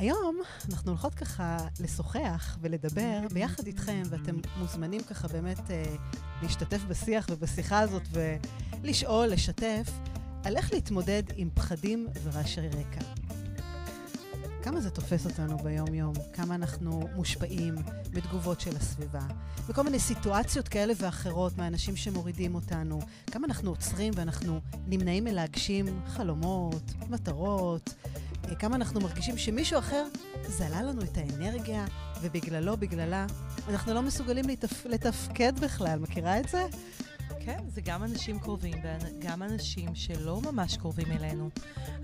היום אנחנו הולכות ככה לשוחח ולדבר ביחד איתכם, ואתם מוזמנים ככה באמת אה, להשתתף בשיח ובשיחה הזאת ולשאול, לשתף, על איך להתמודד עם פחדים ורעשי רקע. כמה זה תופס אותנו ביום-יום, כמה אנחנו מושפעים בתגובות של הסביבה, בכל מיני סיטואציות כאלה ואחרות מאנשים שמורידים אותנו, כמה אנחנו עוצרים ואנחנו נמנעים מלהגשים חלומות, מטרות, כמה אנחנו מרגישים שמישהו אחר זלה לנו את האנרגיה, ובגללו, בגללה, אנחנו לא מסוגלים לתפ... לתפקד בכלל. מכירה את זה? כן, זה גם אנשים קרובים וגם אנשים שלא ממש קרובים אלינו.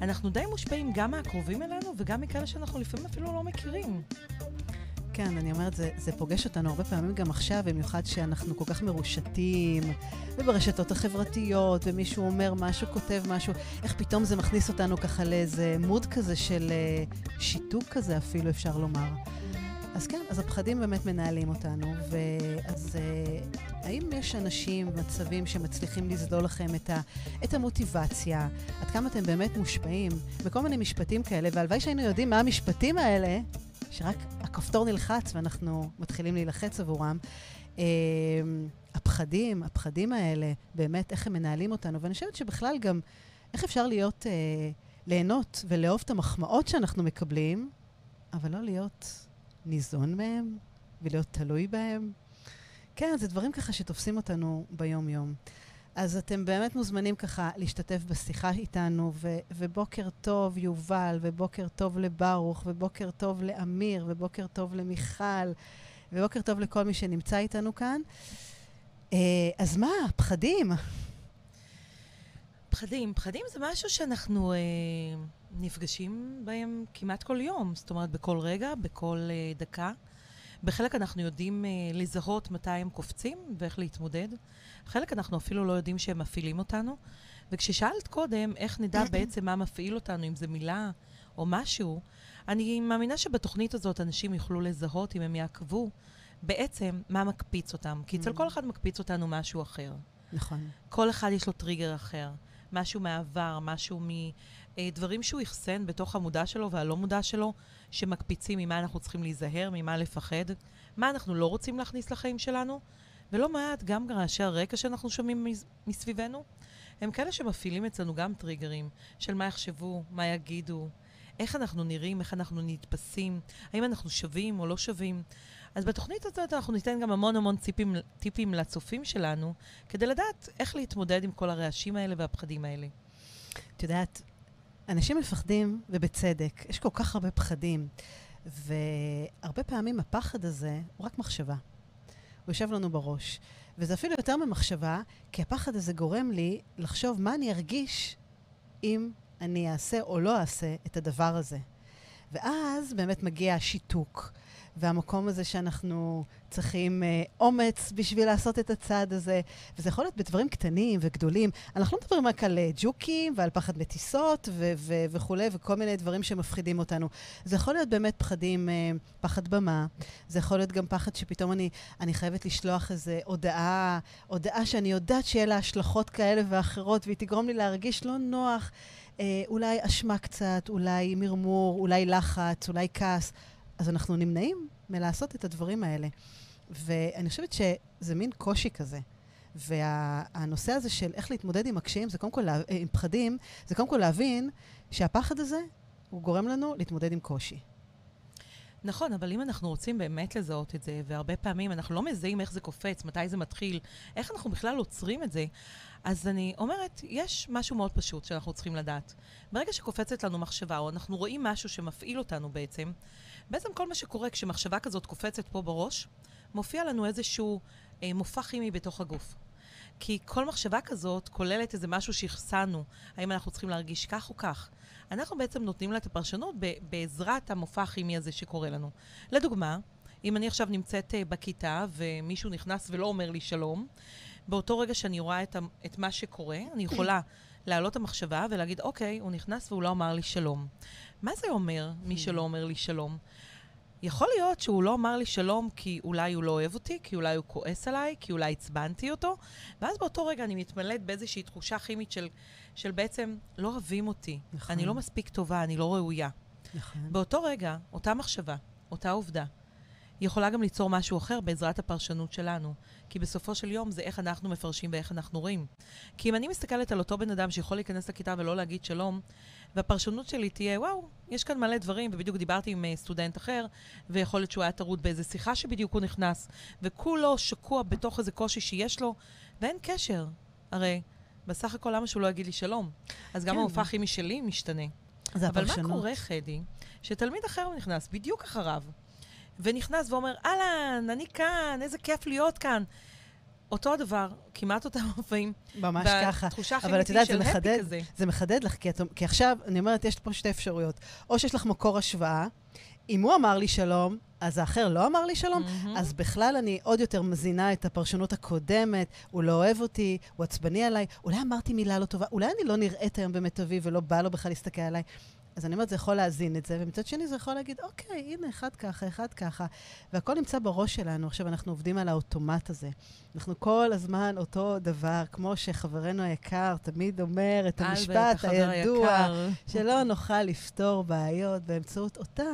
אנחנו די מושפעים גם מהקרובים אלינו וגם מכאלה שאנחנו לפעמים אפילו לא מכירים. כן, אני אומרת, זה, זה פוגש אותנו הרבה פעמים גם עכשיו, במיוחד שאנחנו כל כך מרושתים, וברשתות החברתיות, ומישהו אומר משהו, כותב משהו, איך פתאום זה מכניס אותנו ככה לאיזה מוד כזה של אה, שיתוק כזה אפילו, אפשר לומר. אז כן, אז הפחדים באמת מנהלים אותנו, ואז אה, האם יש אנשים, מצבים שמצליחים לסדול לכם את, ה, את המוטיבציה? עד כמה אתם באמת מושפעים? בכל מיני משפטים כאלה, והלוואי שהיינו יודעים מה המשפטים האלה, שרק הכפתור נלחץ ואנחנו מתחילים להילחץ עבורם. Uh, הפחדים, הפחדים האלה, באמת, איך הם מנהלים אותנו. ואני חושבת שבכלל גם, איך אפשר להיות, uh, ליהנות ולאהוב את המחמאות שאנחנו מקבלים, אבל לא להיות ניזון מהם ולהיות תלוי בהם. כן, זה דברים ככה שתופסים אותנו ביום-יום. אז אתם באמת מוזמנים ככה להשתתף בשיחה איתנו, ו- ובוקר טוב יובל, ובוקר טוב לברוך, ובוקר טוב לאמיר, ובוקר טוב למיכל, ובוקר טוב לכל מי שנמצא איתנו כאן. אה, אז מה, פחדים? פחדים. פחדים זה משהו שאנחנו אה, נפגשים בהם כמעט כל יום, זאת אומרת, בכל רגע, בכל אה, דקה. בחלק אנחנו יודעים אה, לזהות מתי הם קופצים ואיך להתמודד. חלק אנחנו אפילו לא יודעים שהם מפעילים אותנו. וכששאלת קודם איך נדע בעצם מה מפעיל אותנו, אם זה מילה או משהו, אני מאמינה שבתוכנית הזאת אנשים יוכלו לזהות, אם הם יעקבו, בעצם מה מקפיץ אותם. כי אצל mm. כל אחד מקפיץ אותנו משהו אחר. נכון. כל אחד יש לו טריגר אחר. משהו מהעבר, משהו מדברים שהוא אחסן בתוך המודע שלו והלא מודע שלו, שמקפיצים ממה אנחנו צריכים להיזהר, ממה לפחד, מה אנחנו לא רוצים להכניס לחיים שלנו, ולא מעט גם רעשי הרקע שאנחנו שומעים מסביבנו, הם כאלה שמפעילים אצלנו גם טריגרים של מה יחשבו, מה יגידו, איך אנחנו נראים, איך אנחנו נתפסים, האם אנחנו שווים או לא שווים. אז בתוכנית הזאת אנחנו ניתן גם המון המון טיפים, טיפים לצופים שלנו, כדי לדעת איך להתמודד עם כל הרעשים האלה והפחדים האלה. את יודעת, אנשים מפחדים, ובצדק. יש כל כך הרבה פחדים. והרבה פעמים הפחד הזה הוא רק מחשבה. הוא יושב לנו בראש. וזה אפילו יותר ממחשבה, כי הפחד הזה גורם לי לחשוב מה אני ארגיש אם אני אעשה או לא אעשה את הדבר הזה. ואז באמת מגיע השיתוק. והמקום הזה שאנחנו צריכים אה, אומץ בשביל לעשות את הצעד הזה. וזה יכול להיות בדברים קטנים וגדולים. אנחנו לא מדברים רק על אה, ג'וקים ועל פחד מטיסות ו- ו- וכולי, וכל מיני דברים שמפחידים אותנו. זה יכול להיות באמת פחדים, אה, פחד במה. זה יכול להיות גם פחד שפתאום אני, אני חייבת לשלוח איזו הודעה, הודעה שאני יודעת שיהיה לה השלכות כאלה ואחרות, והיא תגרום לי להרגיש לא נוח. אה, אולי אשמה קצת, אולי מרמור, אולי לחץ, אולי כעס. אז אנחנו נמנעים מלעשות את הדברים האלה. ואני חושבת שזה מין קושי כזה. והנושא הזה של איך להתמודד עם הקשיים, זה קודם כל, לה, עם פחדים, זה קודם כל להבין שהפחד הזה, הוא גורם לנו להתמודד עם קושי. נכון, אבל אם אנחנו רוצים באמת לזהות את זה, והרבה פעמים אנחנו לא מזהים איך זה קופץ, מתי זה מתחיל, איך אנחנו בכלל עוצרים את זה, אז אני אומרת, יש משהו מאוד פשוט שאנחנו צריכים לדעת. ברגע שקופצת לנו מחשבה, או אנחנו רואים משהו שמפעיל אותנו בעצם, בעצם כל מה שקורה כשמחשבה כזאת קופצת פה בראש, מופיע לנו איזשהו אה, מופע כימי בתוך הגוף. כי כל מחשבה כזאת כוללת איזה משהו שהחסנו, האם אנחנו צריכים להרגיש כך או כך. אנחנו בעצם נותנים לה את הפרשנות בעזרת המופע הכימי הזה שקורה לנו. לדוגמה, אם אני עכשיו נמצאת uh, בכיתה ומישהו נכנס ולא אומר לי שלום, באותו רגע שאני רואה את, את מה שקורה, אני יכולה להעלות המחשבה ולהגיד, אוקיי, הוא נכנס והוא לא אמר לי שלום. מה זה אומר, מי שלא אומר לי שלום? יכול להיות שהוא לא אמר לי שלום כי אולי הוא לא אוהב אותי, כי אולי הוא כועס עליי, כי אולי עצבנתי אותו, ואז באותו רגע אני מתמלאת באיזושהי תחושה כימית של, של בעצם לא אוהבים אותי. נכון. אני לא מספיק טובה, אני לא ראויה. נכון. באותו רגע, אותה מחשבה, אותה עובדה, יכולה גם ליצור משהו אחר בעזרת הפרשנות שלנו. כי בסופו של יום זה איך אנחנו מפרשים ואיך אנחנו רואים. כי אם אני מסתכלת על אותו בן אדם שיכול להיכנס לכיתה ולא להגיד שלום, והפרשנות שלי תהיה, וואו, יש כאן מלא דברים, ובדיוק דיברתי עם uh, סטודנט אחר, ויכול להיות שהוא היה טרוד באיזה שיחה שבדיוק הוא נכנס, וכולו שקוע בתוך איזה קושי שיש לו, ואין קשר. הרי בסך הכל למה שהוא לא יגיד לי שלום? אז גם כן. המופע הכימי שלי משתנה. זה אבל הפרשנות. מה קורה, חדי, שתלמיד אחר נכנס בדיוק אחריו, ונכנס ואומר, אהלן, אני כאן, איזה כיף להיות כאן. אותו הדבר, כמעט אותם מופעים. ממש ככה. בתחושה הכי אמיתית זה של הפי כזה. זה מחדד לך, כי, את, כי עכשיו, אני אומרת, יש פה שתי אפשרויות. או שיש לך מקור השוואה, אם הוא אמר לי שלום, אז האחר לא אמר לי שלום, מהמם. אז בכלל אני עוד יותר מזינה את הפרשנות הקודמת, הוא לא אוהב אותי, הוא עצבני עליי, אולי אמרתי מילה לא טובה, אולי אני לא נראית היום במיטבי ולא בא לו בכלל להסתכל עליי. אז אני אומרת, זה יכול להזין את זה, ומצד שני זה יכול להגיד, אוקיי, הנה, אחד ככה, אחד ככה. והכל נמצא בראש שלנו. עכשיו, אנחנו עובדים על האוטומט הזה. אנחנו כל הזמן אותו דבר, כמו שחברנו היקר תמיד אומר את המשפט הידוע, היקר. שלא נוכל לפתור בעיות באמצעות אותה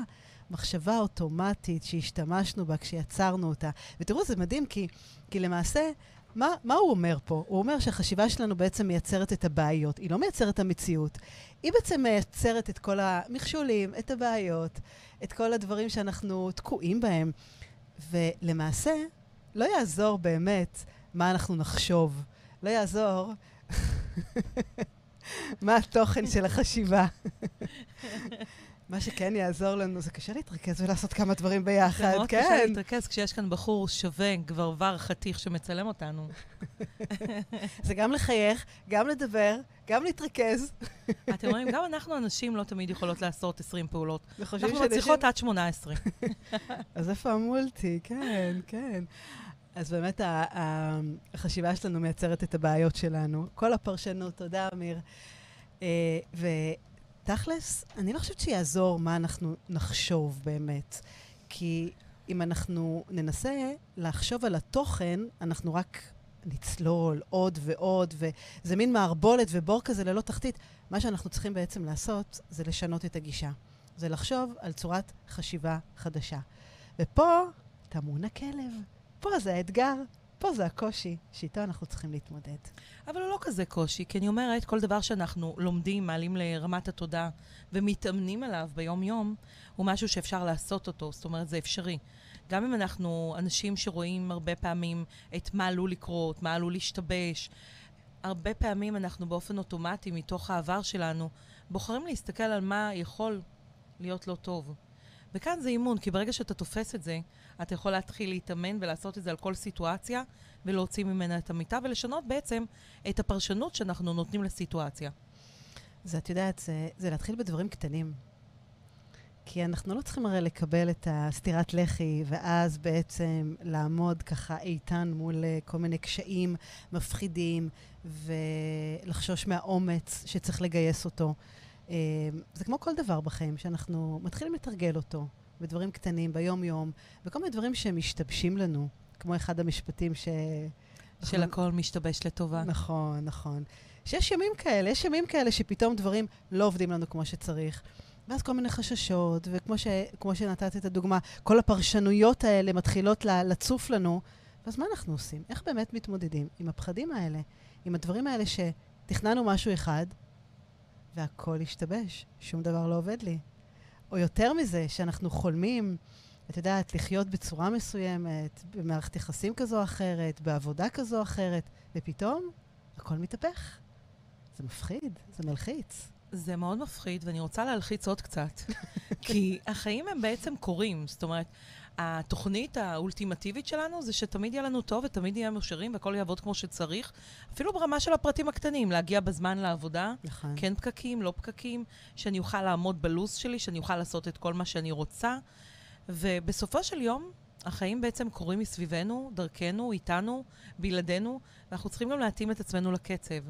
מחשבה אוטומטית שהשתמשנו בה כשיצרנו אותה. ותראו, זה מדהים, כי, כי למעשה, מה, מה הוא אומר פה? הוא אומר שהחשיבה שלנו בעצם מייצרת את הבעיות. היא לא מייצרת את המציאות. היא בעצם מייצרת את כל המכשולים, את הבעיות, את כל הדברים שאנחנו תקועים בהם. ולמעשה, לא יעזור באמת מה אנחנו נחשוב. לא יעזור מה התוכן של החשיבה. מה שכן יעזור לנו, זה קשה להתרכז ולעשות כמה דברים ביחד, זה מאוד קשה כן. להתרכז כשיש כאן בחור שווה, גברבר חתיך שמצלם אותנו. זה גם לחייך, גם לדבר, גם להתרכז. אתם רואים, גם אנחנו הנשים לא תמיד יכולות לעשות 20 פעולות. אנחנו מצליחות עד 18. אז איפה המולטי? כן, כן. אז באמת החשיבה שלנו מייצרת את הבעיות שלנו. כל הפרשנות, תודה, אמיר. ותכלס, אני לא חושבת שיעזור מה אנחנו נחשוב באמת. כי אם אנחנו ננסה לחשוב על התוכן, אנחנו רק נצלול עוד ועוד, וזה מין מערבולת ובור כזה ללא תחתית. מה שאנחנו צריכים בעצם לעשות זה לשנות את הגישה. זה לחשוב על צורת חשיבה חדשה. ופה טמון הכלב. פה זה האתגר, פה זה הקושי שאיתו אנחנו צריכים להתמודד. אבל הוא לא כזה קושי, כי אני אומרת, כל דבר שאנחנו לומדים, מעלים לרמת התודעה ומתאמנים עליו ביום-יום, הוא משהו שאפשר לעשות אותו, זאת אומרת, זה אפשרי. גם אם אנחנו אנשים שרואים הרבה פעמים את מה עלול לקרות, מה עלול להשתבש, הרבה פעמים אנחנו באופן אוטומטי, מתוך העבר שלנו, בוחרים להסתכל על מה יכול להיות לא טוב. וכאן זה אימון, כי ברגע שאתה תופס את זה, אתה יכול להתחיל להתאמן ולעשות את זה על כל סיטואציה, ולהוציא ממנה את המיטה, ולשנות בעצם את הפרשנות שאנחנו נותנים לסיטואציה. זה, את יודעת, זה, זה להתחיל בדברים קטנים. כי אנחנו לא צריכים הרי לקבל את הסטירת לחי, ואז בעצם לעמוד ככה איתן מול אה, כל מיני קשיים מפחידים, ולחשוש מהאומץ שצריך לגייס אותו. אה, זה כמו כל דבר בחיים, שאנחנו מתחילים לתרגל אותו בדברים קטנים, ביום-יום, וכל מיני דברים שמשתבשים לנו, כמו אחד המשפטים ש... של הכל משתבש לטובה. נכון, נכון. שיש ימים כאלה, יש ימים כאלה שפתאום דברים לא עובדים לנו כמו שצריך. ואז כל מיני חששות, וכמו ש, כמו שנתת את הדוגמה, כל הפרשנויות האלה מתחילות לצוף לנו. ואז מה אנחנו עושים? איך באמת מתמודדים עם הפחדים האלה? עם הדברים האלה שתכננו משהו אחד, והכל השתבש, שום דבר לא עובד לי. או יותר מזה, שאנחנו חולמים, את יודעת, לחיות בצורה מסוימת, במערכת יחסים כזו או אחרת, בעבודה כזו או אחרת, ופתאום הכל מתהפך. זה מפחיד, זה מלחיץ. זה מאוד מפחיד, ואני רוצה להלחיץ עוד קצת. כי החיים הם בעצם קורים. זאת אומרת, התוכנית האולטימטיבית שלנו זה שתמיד יהיה לנו טוב ותמיד יהיה מאושרים והכל יעבוד כמו שצריך. אפילו ברמה של הפרטים הקטנים, להגיע בזמן לעבודה, נכון. כן פקקים, לא פקקים, שאני אוכל לעמוד בלו"ז שלי, שאני אוכל לעשות את כל מה שאני רוצה. ובסופו של יום, החיים בעצם קורים מסביבנו, דרכנו, איתנו, בלעדינו, ואנחנו צריכים גם להתאים את עצמנו לקצב.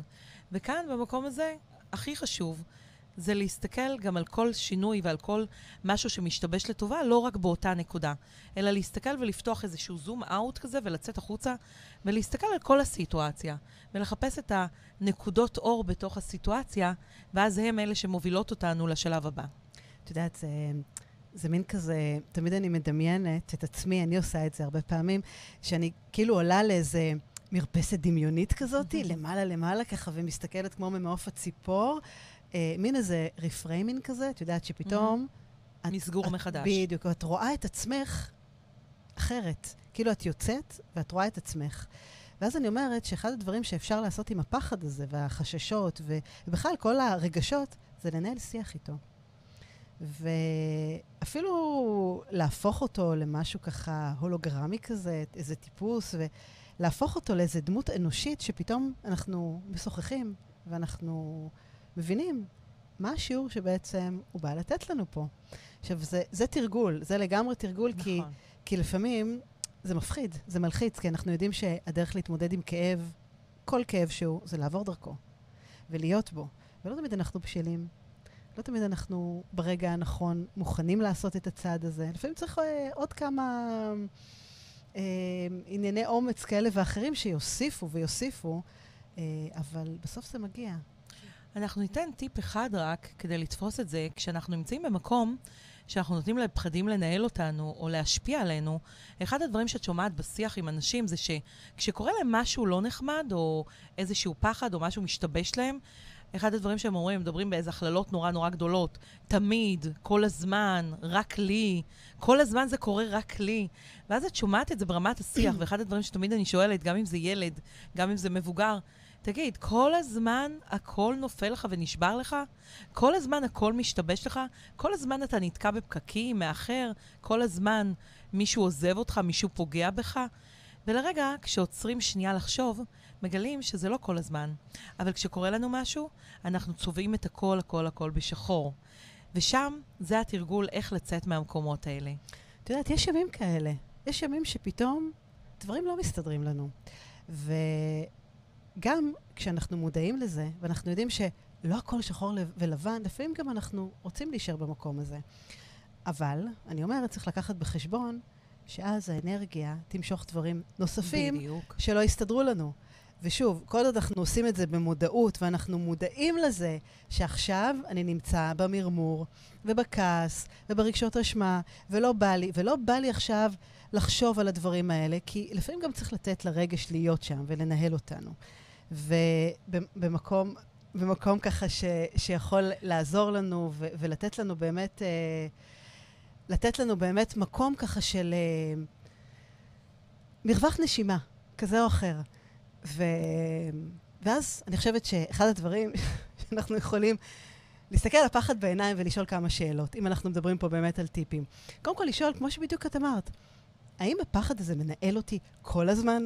וכאן, במקום הזה, הכי חשוב, זה להסתכל גם על כל שינוי ועל כל משהו שמשתבש לטובה, לא רק באותה נקודה, אלא להסתכל ולפתוח איזשהו זום אאוט כזה ולצאת החוצה ולהסתכל על כל הסיטואציה ולחפש את הנקודות אור בתוך הסיטואציה, ואז הם אלה שמובילות אותנו לשלב הבא. את יודעת, זה, זה מין כזה, תמיד אני מדמיינת את עצמי, אני עושה את זה הרבה פעמים, שאני כאילו עולה לאיזה מרפסת דמיונית כזאת, Mhm. למעלה למעלה ככה, ומסתכלת כמו ממעוף הציפור, אה, מין איזה reframing כזה, את יודעת שפתאום... את- מסגור את- מחדש. בדיוק, את רואה את עצמך אחרת. כאילו את יוצאת ואת רואה את עצמך. ואז אני אומרת שאחד הדברים שאפשר לעשות עם הפחד הזה והחששות, ו- ובכלל כל הרגשות, זה לנהל שיח איתו. ואפילו להפוך אותו למשהו ככה הולוגרמי כזה, איזה טיפוס, ולהפוך אותו לאיזה דמות אנושית שפתאום אנחנו משוחחים ואנחנו מבינים מה השיעור שבעצם הוא בא לתת לנו פה. עכשיו, זה, זה תרגול, זה לגמרי תרגול, כי, נכון. כי לפעמים זה מפחיד, זה מלחיץ, כי אנחנו יודעים שהדרך להתמודד עם כאב, כל כאב שהוא, זה לעבור דרכו ולהיות בו. ולא תמיד אנחנו בשלים. לא תמיד אנחנו ברגע הנכון מוכנים לעשות את הצעד הזה. לפעמים צריך אה, עוד כמה אה, ענייני אומץ כאלה ואחרים שיוסיפו ויוסיפו, אה, אבל בסוף זה מגיע. אנחנו ניתן טיפ אחד רק כדי לתפוס את זה, כשאנחנו נמצאים במקום שאנחנו נותנים לפחדים לנהל אותנו או להשפיע עלינו, אחד הדברים שאת שומעת בשיח עם אנשים זה שכשקורה להם משהו לא נחמד, או איזשהו פחד, או משהו משתבש להם, אחד הדברים שהם אומרים, הם מדברים באיזה הכללות נורא נורא גדולות. תמיד, כל הזמן, רק לי. כל הזמן זה קורה רק לי. ואז את שומעת את זה ברמת השיח, ואחד הדברים שתמיד אני שואלת, גם אם זה ילד, גם אם זה מבוגר, תגיד, כל הזמן הכל נופל לך ונשבר לך? כל הזמן הכל משתבש לך? כל הזמן אתה נתקע בפקקים, מאחר? כל הזמן מישהו עוזב אותך, מישהו פוגע בך? ולרגע, כשעוצרים שנייה לחשוב, מגלים שזה לא כל הזמן. אבל כשקורה לנו משהו, אנחנו צובעים את הכל, הכל, הכל בשחור. ושם זה התרגול איך לצאת מהמקומות האלה. את יודעת, יש ימים כאלה. יש ימים שפתאום דברים לא מסתדרים לנו. וגם כשאנחנו מודעים לזה, ואנחנו יודעים שלא הכל שחור לב- ולבן, לפעמים גם אנחנו רוצים להישאר במקום הזה. אבל, אני אומרת, צריך לקחת בחשבון שאז האנרגיה תמשוך דברים נוספים בדיוק. שלא יסתדרו לנו. ושוב, כל עוד אנחנו עושים את זה במודעות, ואנחנו מודעים לזה שעכשיו אני נמצא במרמור, ובכעס, וברגשות אשמה, ולא בא לי, ולא בא לי עכשיו לחשוב על הדברים האלה, כי לפעמים גם צריך לתת לרגש להיות שם ולנהל אותנו. ובמקום במקום ככה ש, שיכול לעזור לנו ו, ולתת לנו באמת, אה, לתת לנו באמת מקום ככה של אה, מרווח נשימה, כזה או אחר. ו... ואז אני חושבת שאחד הדברים שאנחנו יכולים להסתכל על הפחד בעיניים ולשאול כמה שאלות, אם אנחנו מדברים פה באמת על טיפים. קודם כל לשאול, כמו שבדיוק את אמרת, האם הפחד הזה מנהל אותי כל הזמן?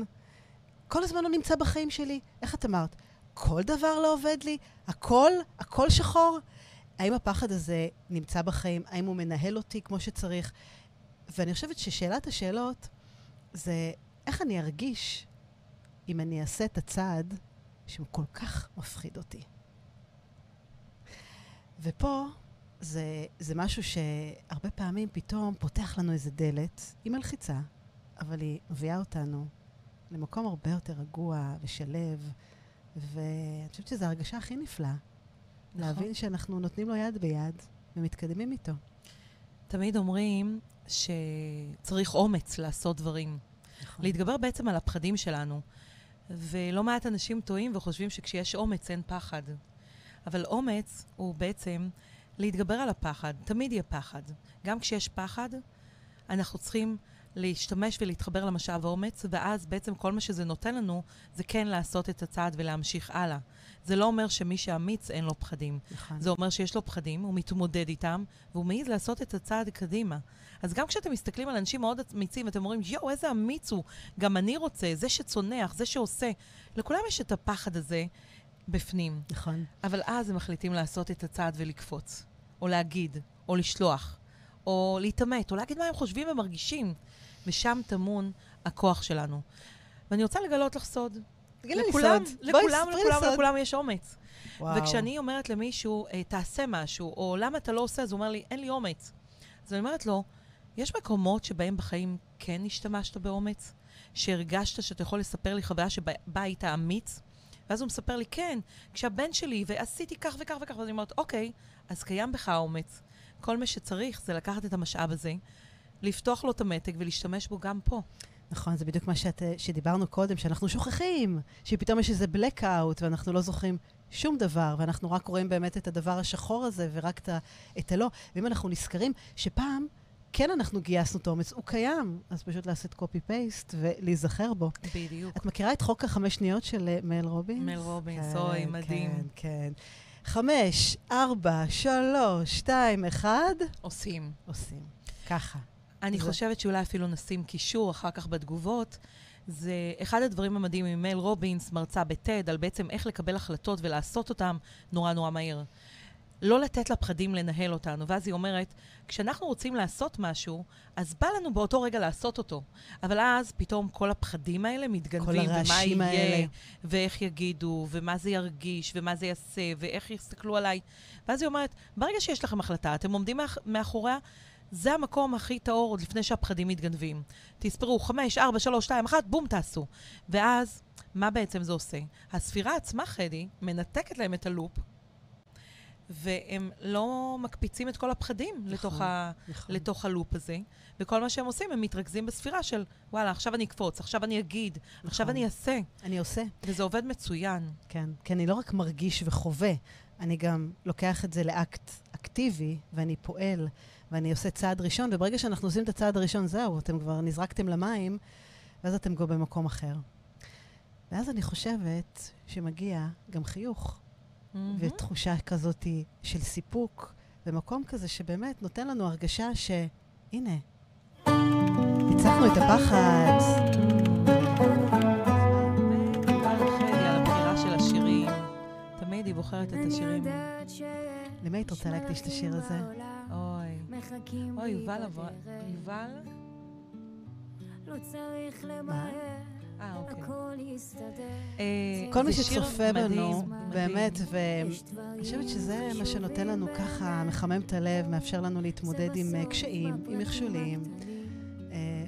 כל הזמן הוא נמצא בחיים שלי? איך את אמרת? כל דבר לא עובד לי? הכל? הכל שחור? האם הפחד הזה נמצא בחיים? האם הוא מנהל אותי כמו שצריך? ואני חושבת ששאלת השאלות זה איך אני ארגיש אם אני אעשה את הצעד שהוא כל כך מפחיד אותי. ופה זה, זה משהו שהרבה פעמים פתאום פותח לנו איזה דלת, היא מלחיצה, אבל היא מביאה אותנו למקום הרבה יותר רגוע ושלב, ואני חושבת שזו ההרגשה הכי נפלאה. נכון. להבין שאנחנו נותנים לו יד ביד ומתקדמים איתו. תמיד אומרים שצריך אומץ לעשות דברים. נכון. להתגבר בעצם על הפחדים שלנו. ולא מעט אנשים טועים וחושבים שכשיש אומץ אין פחד. אבל אומץ הוא בעצם להתגבר על הפחד. תמיד יהיה פחד. גם כשיש פחד, אנחנו צריכים להשתמש ולהתחבר למשאב האומץ, ואז בעצם כל מה שזה נותן לנו זה כן לעשות את הצעד ולהמשיך הלאה. זה לא אומר שמי שאמיץ אין לו פחדים. נכון. זה אומר שיש לו פחדים, הוא מתמודד איתם, והוא מעז לעשות את הצעד קדימה. אז גם כשאתם מסתכלים על אנשים מאוד אמיצים, ואתם אומרים, יואו, איזה אמיץ הוא, גם אני רוצה, זה שצונח, זה שעושה. לכולם יש את הפחד הזה בפנים. נכון. אבל אז הם מחליטים לעשות את הצעד ולקפוץ, או להגיד, או לשלוח, או להתעמת, או להגיד מה הם חושבים ומרגישים. ושם טמון הכוח שלנו. ואני רוצה לגלות לך סוד. תגידי לי לכולם, סוד. לכולם, לכולם, סוד. לכולם יש אומץ. וואו. וכשאני אומרת למישהו, אה, תעשה משהו, או למה אתה לא עושה, אז הוא אומר לי, אין לי אומץ. אז אני אומרת לו, יש מקומות שבהם בחיים כן השתמשת באומץ? שהרגשת שאתה יכול לספר לי חוויה שבה בה היית אמיץ? ואז הוא מספר לי, כן, כשהבן שלי, ועשיתי כך וכך וכך, ואז אני אומרת, אוקיי, אז קיים בך האומץ. כל מה שצריך זה לקחת את המשאב הזה, לפתוח לו את המתג ולהשתמש בו גם פה. נכון, זה בדיוק מה שאת, אה, שדיברנו קודם, שאנחנו שוכחים, שפתאום יש איזה blackout ואנחנו לא זוכרים שום דבר, ואנחנו רק רואים באמת את הדבר השחור הזה ורק את, את הלא. ואם אנחנו נזכרים שפעם כן אנחנו גייסנו את האומץ, הוא קיים, אז פשוט לעשות copy-paste ולהיזכר בו. בדיוק. את מכירה את חוק החמש שניות של אה, מל רובינס? מל רובינס, כן, אוי, מדהים. כן, כן. חמש, ארבע, שלוש, שתיים, אחד, עושים. עושים. ככה. אני זה- חושבת שאולי אפילו נשים קישור אחר כך בתגובות. זה אחד הדברים המדהימים עם מל רובינס, מרצה ב TED, על בעצם איך לקבל החלטות ולעשות אותן נורא נורא מהר. לא לתת לפחדים לנהל אותנו. ואז היא אומרת, כשאנחנו רוצים לעשות משהו, אז בא לנו באותו רגע לעשות אותו. אבל אז פתאום כל הפחדים האלה מתגנבים, ומה יהיה, האלה. ואיך יגידו, ומה זה ירגיש, ומה זה יעשה, ואיך יסתכלו עליי. ואז היא אומרת, ברגע שיש לכם החלטה, אתם עומדים מאח- מאחוריה, זה המקום הכי טהור עוד לפני שהפחדים מתגנבים. תספרו, חמש, ארבע, שלוש, שתיים, אחת, בום, תעשו. ואז, מה בעצם זה עושה? הספירה עצמה, חדי, מנתקת להם את הלופ, והם לא מקפיצים את כל הפחדים נכון, לתוך, ה, נכון. לתוך הלופ הזה. וכל מה שהם עושים, הם מתרכזים בספירה של, וואלה, עכשיו אני אקפוץ, עכשיו אני אגיד, עכשיו נכון. אני אעשה. אני עושה. וזה עובד מצוין. כן, כי אני לא רק מרגיש וחווה, אני גם לוקח את זה לאקט אקטיבי, ואני פועל, ואני עושה צעד ראשון, וברגע שאנחנו עושים את הצעד הראשון, זהו, אתם כבר נזרקתם למים, ואז אתם כבר במקום אחר. ואז אני חושבת שמגיע גם חיוך, מהמם. ותחושה כזאת של סיפוק, ומקום כזה שבאמת נותן לנו הרגשה שהנה, ניצחנו את הפחד. תמיד היא בוחרת את השירים. למי היית רוצה להקדיש את השיר הזה? אוי. אוי, יובל עבר... יובל? לא צריך מה? למהר, אה, אוקיי. הכל יסתדר. אה, כל מי שצופה בנו, באמת, ואני חושבת שזה מה שנותן לנו ככה, מחמם את הלב, מאפשר לנו להתמודד עם אה, קשיים, עם מכשולים,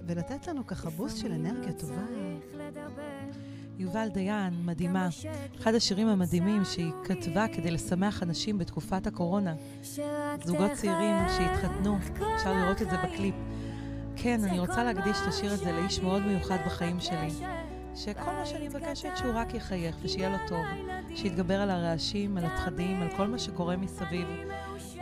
ולתת לנו ככה בוסט של אנרגיה טובה. יובל דיין, מדהימה. אחד השירים המדהימים שהיא כתבה כדי לשמח אנשים בתקופת הקורונה. זוגות צעירים שהתחתנו, אפשר לראות את זה בקליפ. כן, אני רוצה להקדיש את השיר הזה לאיש מאוד מיוחד בחיים שלי. שכל מה שאני מבקשת שהוא רק יחייך ושיהיה לו טוב. שיתגבר על הרעשים, על הפחדים, על כל מה שקורה מסביב.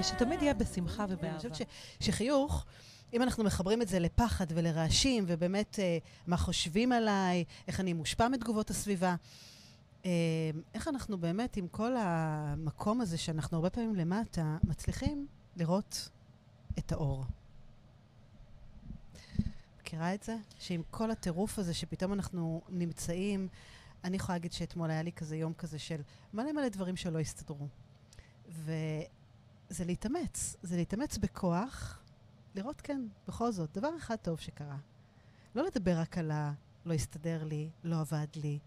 ושתמיד יהיה בשמחה אני ובאהבה. חושבת ש, שחיוך, אם אנחנו מחברים את זה לפחד ולרעשים, ובאמת אה, מה חושבים עליי, איך אני מושפע מתגובות הסביבה, אה, איך אנחנו באמת, עם כל המקום הזה שאנחנו הרבה פעמים למטה, מצליחים לראות את האור. מכירה את זה? שעם כל הטירוף הזה שפתאום אנחנו נמצאים, אני יכולה להגיד שאתמול היה לי כזה יום כזה של מלא מלא דברים שלא הסתדרו. וזה להתאמץ, זה להתאמץ בכוח, לראות כן, בכל זאת, דבר אחד טוב שקרה. לא לדבר רק על ה... לא הסתדר לי, לא עבד לי,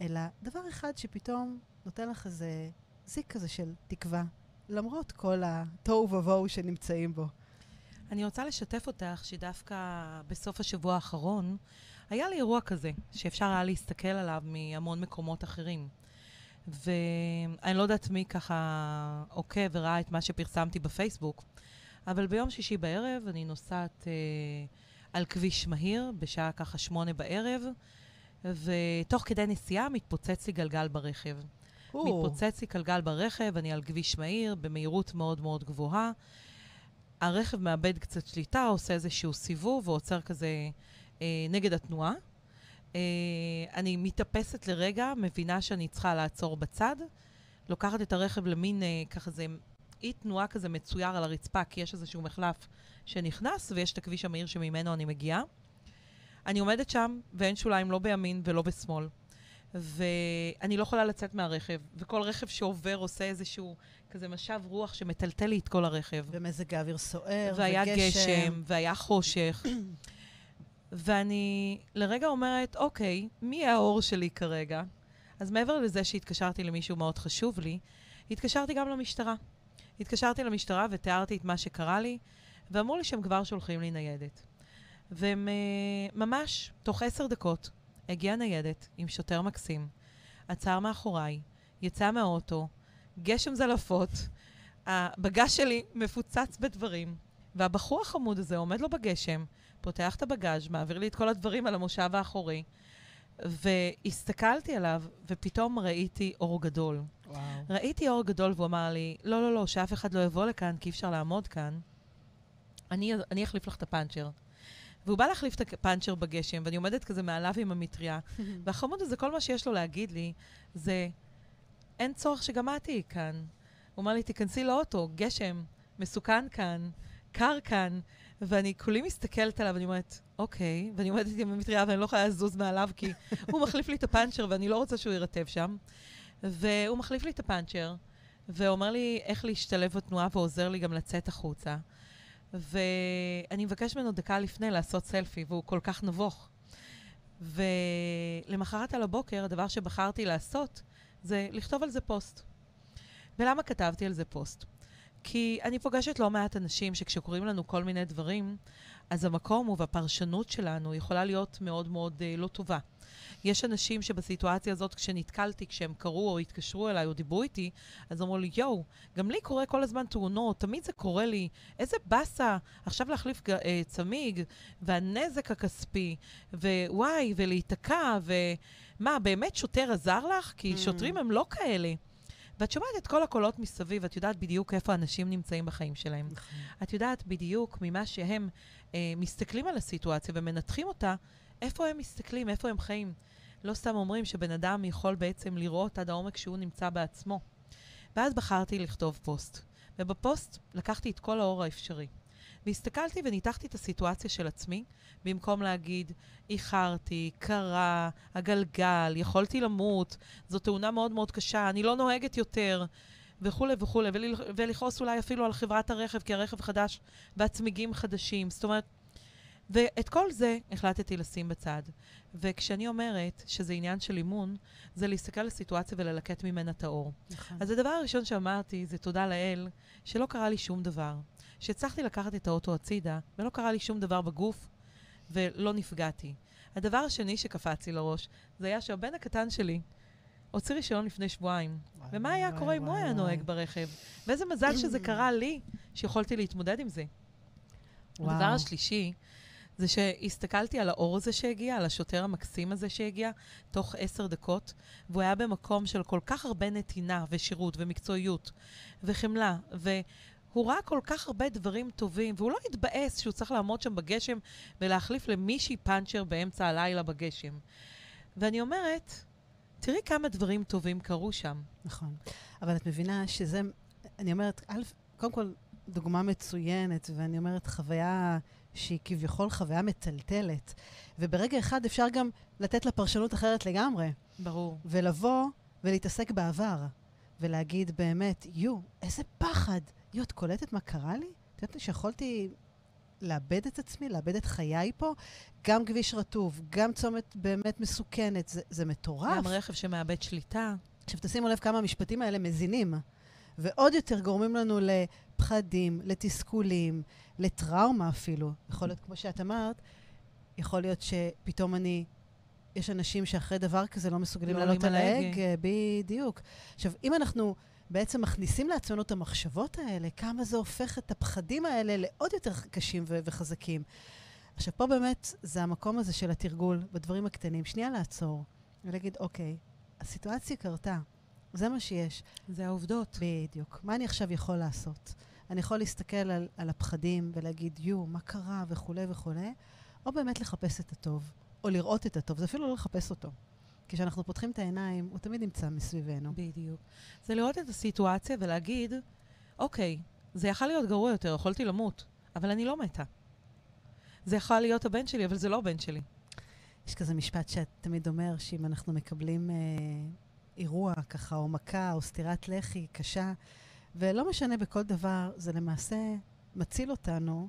אלא דבר אחד שפתאום נותן לך איזה זיק כזה של תקווה, למרות כל התוהו ובוהו שנמצאים בו. אני רוצה לשתף אותך שדווקא בסוף השבוע האחרון היה לי אירוע כזה, שאפשר היה להסתכל עליו מהמון מקומות אחרים. ואני לא יודעת מי ככה עוקב וראה את מה שפרסמתי בפייסבוק, אבל ביום שישי בערב אני נוסעת אה, על כביש מהיר, בשעה ככה שמונה בערב, ותוך כדי נסיעה מתפוצץ לי גלגל ברכב. מתפוצץ לי גלגל ברכב, אני על כביש מהיר, במהירות מאוד מאוד גבוהה. הרכב מאבד קצת שליטה, עושה איזשהו סיבוב ועוצר כזה אה, נגד התנועה. אה, אני מתאפסת לרגע, מבינה שאני צריכה לעצור בצד, לוקחת את הרכב למין אה, ככה זה אי תנועה כזה מצויר על הרצפה, כי יש איזשהו מחלף שנכנס ויש את הכביש המהיר שממנו אני מגיעה. אני עומדת שם ואין שוליים לא בימין ולא בשמאל. ואני לא יכולה לצאת מהרכב, וכל רכב שעובר עושה איזשהו כזה משב רוח שמטלטל לי את כל הרכב. ומזג האוויר סוער, והיה וגשם. גשם, והיה חושך. ואני לרגע אומרת, אוקיי, מי האור שלי כרגע? אז מעבר לזה שהתקשרתי למישהו מאוד חשוב לי, התקשרתי גם למשטרה. התקשרתי למשטרה ותיארתי את מה שקרה לי, ואמרו לי שהם כבר שולחים לי ניידת. והם uh, ממש, תוך עשר דקות, הגיעה ניידת עם שוטר מקסים, עצר מאחוריי, יצא מהאוטו, גשם זלעפות, הבגז שלי מפוצץ בדברים, והבחור החמוד הזה עומד לו בגשם, פותח את הבגז', מעביר לי את כל הדברים על המושב האחורי, והסתכלתי עליו, ופתאום ראיתי אור גדול. וואו. ראיתי אור גדול והוא אמר לי, לא, לא, לא, שאף אחד לא יבוא לכאן, כי אי אפשר לעמוד כאן. אני, אני אחליף לך את הפאנצ'ר. והוא בא להחליף את הפאנצ'ר בגשם, ואני עומדת כזה מעליו עם המטריה, והחמוד הזה, כל מה שיש לו להגיד לי, זה, אין צורך שגם את תהיי כאן. הוא אמר לי, תיכנסי לאוטו, גשם, מסוכן כאן, קר כאן, ואני כולי מסתכלת עליו, ואני אומרת, אוקיי, ואני עומדת עם המטריה ואני לא יכולה לזוז מעליו, כי הוא מחליף לי את הפאנצ'ר ואני לא רוצה שהוא יירטב שם. והוא מחליף לי את הפאנצ'ר, ואומר לי איך להשתלב בתנועה ועוזר לי גם לצאת החוצה. ואני מבקש ממנו דקה לפני לעשות סלפי, והוא כל כך נבוך. ולמחרת על הבוקר, הדבר שבחרתי לעשות זה לכתוב על זה פוסט. ולמה כתבתי על זה פוסט? כי אני פוגשת לא מעט אנשים שכשקוראים לנו כל מיני דברים, אז המקום הוא והפרשנות שלנו יכולה להיות מאוד מאוד אה, לא טובה. יש אנשים שבסיטואציה הזאת, כשנתקלתי, כשהם קראו או התקשרו אליי או דיברו איתי, אז אמרו לי, יואו, גם לי קורה כל הזמן תאונות, תמיד זה קורה לי, איזה באסה, עכשיו להחליף ג- אה, צמיג, והנזק הכספי, ווואי, ולהיתקע, ומה, באמת שוטר עזר לך? כי Mm. שוטרים הם לא כאלה. ואת שומעת את כל הקולות מסביב, את יודעת בדיוק איפה אנשים נמצאים בחיים שלהם. נכון. את יודעת בדיוק ממה שהם אה, מסתכלים על הסיטואציה ומנתחים אותה, איפה הם מסתכלים, איפה הם חיים. לא סתם אומרים שבן אדם יכול בעצם לראות עד העומק שהוא נמצא בעצמו. ואז בחרתי לכתוב פוסט. ובפוסט לקחתי את כל האור האפשרי. והסתכלתי וניתחתי את הסיטואציה של עצמי, במקום להגיד, איחרתי, קרה, הגלגל, יכולתי למות, זו תאונה מאוד מאוד קשה, אני לא נוהגת יותר, וכולי וכולי, ול, ולכעוס אולי אפילו על חברת הרכב, כי הרכב חדש והצמיגים חדשים. זאת אומרת, ואת כל זה החלטתי לשים בצד. וכשאני אומרת שזה עניין של אימון, זה להסתכל על הסיטואציה וללקט ממנה את האור. נכון. אז הדבר הראשון שאמרתי זה תודה לאל, שלא קרה לי שום דבר. שהצלחתי לקחת את האוטו הצידה, ולא קרה לי שום דבר בגוף, ולא נפגעתי. הדבר השני שקפץ לי לראש, זה היה שהבן הקטן שלי הוציא רישיון לפני שבועיים. וואי, ומה היה וואי, קורה אם הוא היה. נוהג ברכב? ואיזה מזל שזה קרה לי, שיכולתי להתמודד עם זה. וואו. הדבר השלישי, זה שהסתכלתי על האור הזה שהגיע, על השוטר המקסים הזה שהגיע, תוך עשר דקות, והוא היה במקום של כל כך הרבה נתינה ושירות ומקצועיות וחמלה, והוא ראה כל כך הרבה דברים טובים, והוא לא התבאס שהוא צריך לעמוד שם בגשם ולהחליף למישהי פאנצ'ר באמצע הלילה בגשם. ואני אומרת, תראי כמה דברים טובים קרו שם. נכון. אבל את מבינה שזה, אני אומרת, א', קודם כל, דוגמה מצוינת, ואני אומרת, חוויה שהיא כביכול חוויה מטלטלת. וברגע אחד אפשר גם לתת לה פרשנות אחרת לגמרי, ברור. ולבוא ולהתעסק בעבר, ולהגיד באמת, יו, איזה פחד. יו, את קולטת מה קרה לי? את יודעת שיכולתי לאבד את עצמי, לאבד את חיי פה? גם כביש רטוב, גם צומת באמת מסוכנת, זה, זה מטורף. גם רכב שמאבד שליטה. עכשיו, תשימו לב כמה המשפטים האלה מזינים, ועוד יותר גורמים לנו לפחדים, לתסכולים, לטראומה אפילו. יכול להיות, כמו שאת אמרת, יכול להיות שפתאום אני... יש אנשים שאחרי דבר כזה לא מסוגלים לא לעלות על. ההגה. בדיוק. עכשיו, אם אנחנו בעצם מכניסים לעצמנו את המחשבות האלה, כמה זה הופך את הפחדים האלה לעוד יותר קשים ו- וחזקים. עכשיו, פה באמת זה המקום הזה של התרגול בדברים הקטנים. שנייה לעצור ולהגיד, אוקיי, הסיטואציה קרתה, זה מה שיש. זה העובדות. בדיוק. מה אני עכשיו יכול לעשות? אני יכול להסתכל על, על הפחדים ולהגיד, יו, מה קרה וכולי וכולי, או באמת לחפש את הטוב, או לראות את הטוב, זה אפילו לא לחפש אותו. כשאנחנו פותחים את העיניים, הוא תמיד נמצא מסביבנו. בדיוק. זה לראות את הסיטואציה ולהגיד, אוקיי, זה יכול להיות גרוע יותר, יכולתי למות, אבל אני לא מתה. זה יכול להיות הבן שלי, אבל זה לא הבן שלי. יש כזה משפט שאת תמיד אומר, שאם אנחנו מקבלים אה, אירוע ככה, או מכה, או סטירת לחי קשה, ולא משנה בכל דבר, זה למעשה מציל אותנו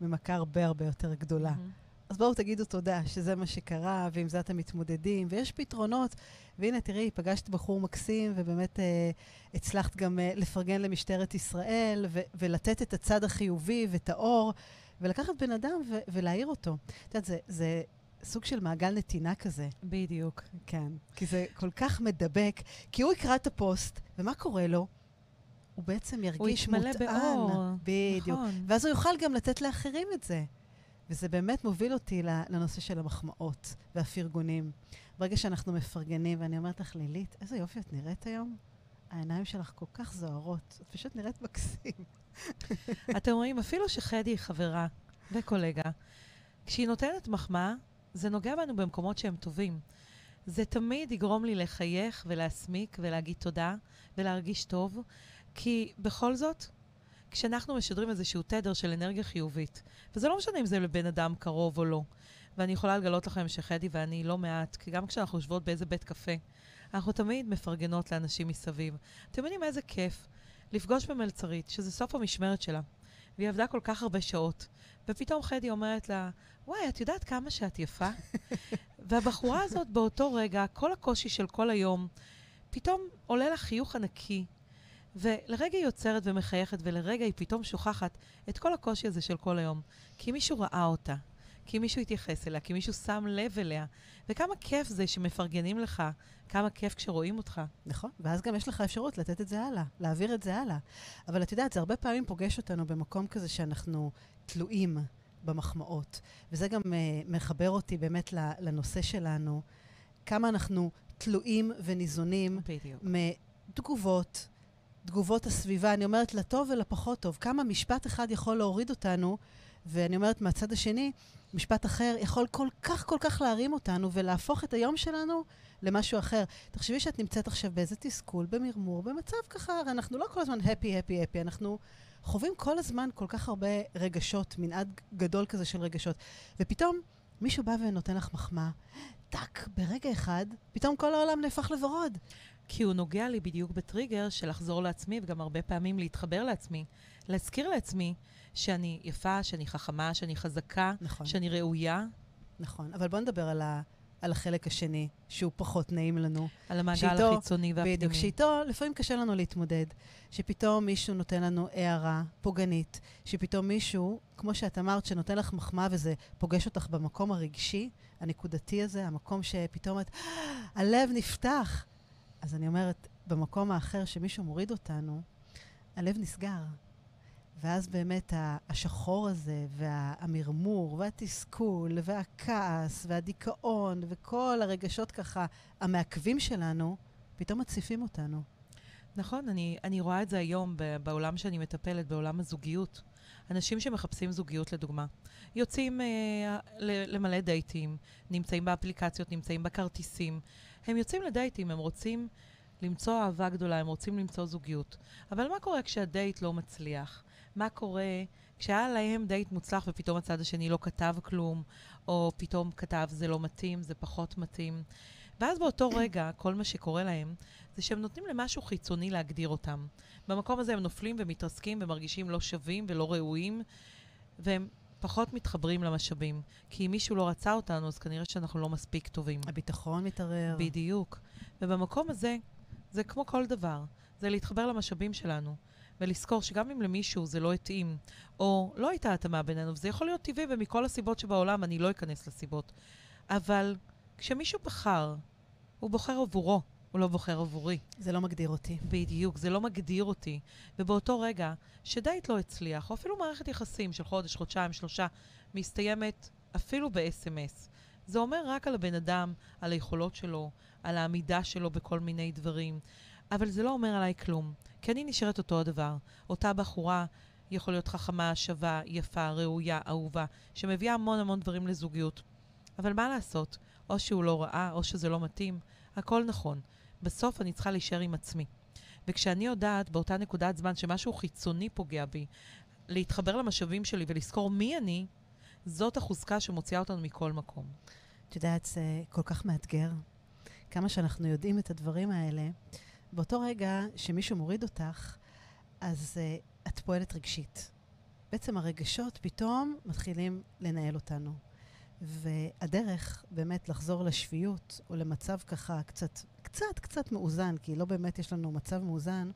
ממכה הרבה הרבה יותר גדולה. מהמם. אז בואו תגידו תודה שזה מה שקרה, ועם זה אתם מתמודדים, ויש פתרונות. והנה, תראי, פגשת בחור מקסים, ובאמת אה, הצלחת גם אה, לפרגן למשטרת ישראל, ו- ולתת את הצד החיובי ואת האור, ולקחת בן אדם ו- ולהעיר אותו. את יודעת, זה, זה סוג של מעגל נתינה כזה. בדיוק. כן. כי זה כל כך מדבק, כי הוא יקרא את הפוסט, ומה קורה לו? הוא בעצם ירגיש הוא יתמלא מוטען. באור. בדיוק. נכון. ואז הוא יוכל גם לתת לאחרים את זה. וזה באמת מוביל אותי לנושא של המחמאות והפרגונים. ברגע שאנחנו מפרגנים, ואני אומרת לך, לילית, איזה יופי את נראית היום. העיניים שלך כל כך זוהרות, את פשוט נראית מקסים. אתם רואים, אפילו שחדי היא חברה וקולגה, כשהיא נותנת מחמאה, זה נוגע בנו במקומות שהם טובים. זה תמיד יגרום לי לחייך ולהסמיק ולהגיד תודה ולהרגיש טוב, כי בכל זאת, כשאנחנו משדרים איזשהו תדר של אנרגיה חיובית, וזה לא משנה אם זה לבן אדם קרוב או לא, ואני יכולה לגלות לכם שחדי ואני לא מעט, כי גם כשאנחנו יושבות באיזה בית קפה, אנחנו תמיד מפרגנות לאנשים מסביב. אתם יודעים איזה כיף לפגוש במלצרית, שזה סוף המשמרת שלה, והיא עבדה כל כך הרבה שעות, ופתאום חדי אומרת לה, וואי, את יודעת כמה שאת יפה? והבחורה הזאת באותו רגע, כל הקושי של כל היום, פתאום עולה לה חיוך ענקי, ולרגע היא עוצרת ומחייכת, ולרגע היא פתאום שוכחת את כל הקושי הזה של כל היום. כי מישהו ראה אותה, כי מישהו התייחס אליה, כי מישהו שם לב אליה. וכמה כיף זה שמפרגנים לך, כמה כיף כשרואים אותך. נכון, ואז גם יש לך אפשרות לתת את זה הלאה, להעביר את זה הלאה. אבל את יודעת, זה הרבה פעמים פוגש אותנו במקום כזה שאנחנו תלויים במחמאות. וזה גם uh, מחבר אותי באמת לנושא שלנו, כמה אנחנו תלויים וניזונים בדיוק. מתגובות, תגובות הסביבה, אני אומרת לטוב ולפחות טוב. כמה משפט אחד יכול להוריד אותנו, ואני אומרת מהצד השני, משפט אחר יכול כל כך כל כך להרים אותנו ולהפוך את היום שלנו למשהו אחר. תחשבי שאת נמצאת עכשיו באיזה תסכול, במרמור, במצב ככה, הרי אנחנו לא כל הזמן הפי, הפי, הפי, אנחנו חווים כל הזמן כל כך הרבה רגשות, מנעד גדול כזה של רגשות. ופתאום מישהו בא ונותן לך מחמאה, טאק, ברגע אחד, פתאום כל העולם נהפך לוורוד. כי הוא נוגע לי בדיוק בטריגר של לחזור לעצמי, וגם הרבה פעמים להתחבר לעצמי. להזכיר לעצמי שאני יפה, שאני חכמה, שאני חזקה, נכון. שאני ראויה, נכון, אבל בוא נדבר על, ה, על החלק השני, שהוא פחות נעים לנו. על המעגל שאיתו- החיצוני והפנימי. בדיוק, שאיתו לפעמים קשה לנו להתמודד. שפתאום מישהו נותן לנו הערה פוגענית, שפתאום מישהו, כמו שאת אמרת, שנותן לך מחמאה וזה פוגש אותך במקום הרגשי, הנקודתי הזה, המקום שפתאום את, הלב נפתח. אז אני אומרת, במקום האחר שמישהו מוריד אותנו, הלב נסגר. ואז באמת השחור הזה, והמרמור, והתסכול, והכעס, והדיכאון, וכל הרגשות ככה המעכבים שלנו, פתאום מציפים אותנו. נכון, אני, אני רואה את זה היום בעולם שאני מטפלת, בעולם הזוגיות. אנשים שמחפשים זוגיות, לדוגמה, יוצאים אה, למלא דייטים, נמצאים באפליקציות, נמצאים בכרטיסים. הם יוצאים לדייטים, הם רוצים למצוא אהבה גדולה, הם רוצים למצוא זוגיות. אבל מה קורה כשהדייט לא מצליח? מה קורה כשהיה להם דייט מוצלח ופתאום הצד השני לא כתב כלום, או פתאום כתב זה לא מתאים, זה פחות מתאים? ואז באותו רגע, כל מה שקורה להם, זה שהם נותנים למשהו חיצוני להגדיר אותם. במקום הזה הם נופלים ומתרסקים ומרגישים לא שווים ולא ראויים, והם פחות מתחברים למשאבים. כי אם מישהו לא רצה אותנו, אז כנראה שאנחנו לא מספיק טובים. הביטחון מתערער. בדיוק. ובמקום הזה, זה כמו כל דבר. זה להתחבר למשאבים שלנו, ולזכור שגם אם למישהו זה לא התאים, או לא הייתה התאמה בינינו, וזה יכול להיות טבעי, ומכל הסיבות שבעולם, אני לא אכנס לסיבות. אבל כשמישהו בחר, הוא בוחר עבורו, הוא לא בוחר עבורי. זה לא מגדיר אותי. בדיוק, זה לא מגדיר אותי. ובאותו רגע, שדייט לא הצליח, או אפילו מערכת יחסים של חודש, חודשיים, שלושה, מסתיימת אפילו ב-SMS. זה אומר רק על הבן אדם, על היכולות שלו, על העמידה שלו בכל מיני דברים. אבל זה לא אומר עליי כלום. כי אני נשארת אותו הדבר. אותה בחורה יכול להיות חכמה, שווה, יפה, ראויה, אהובה, שמביאה המון המון דברים לזוגיות. אבל מה לעשות? או שהוא לא ראה, או שזה לא מתאים. הכל נכון. בסוף אני צריכה להישאר עם עצמי. וכשאני יודעת באותה נקודת זמן שמשהו חיצוני פוגע בי, להתחבר למשאבים שלי ולזכור מי אני, זאת החוזקה שמוציאה אותנו מכל מקום. את יודעת, זה כל כך מאתגר. כמה שאנחנו יודעים את הדברים האלה, באותו רגע שמישהו מוריד אותך, אז uh, את פועלת רגשית. בעצם הרגשות פתאום מתחילים לנהל אותנו. והדרך באמת לחזור לשפיות, או למצב ככה קצת, קצת, קצת מאוזן, כי לא באמת יש לנו מצב מאוזן,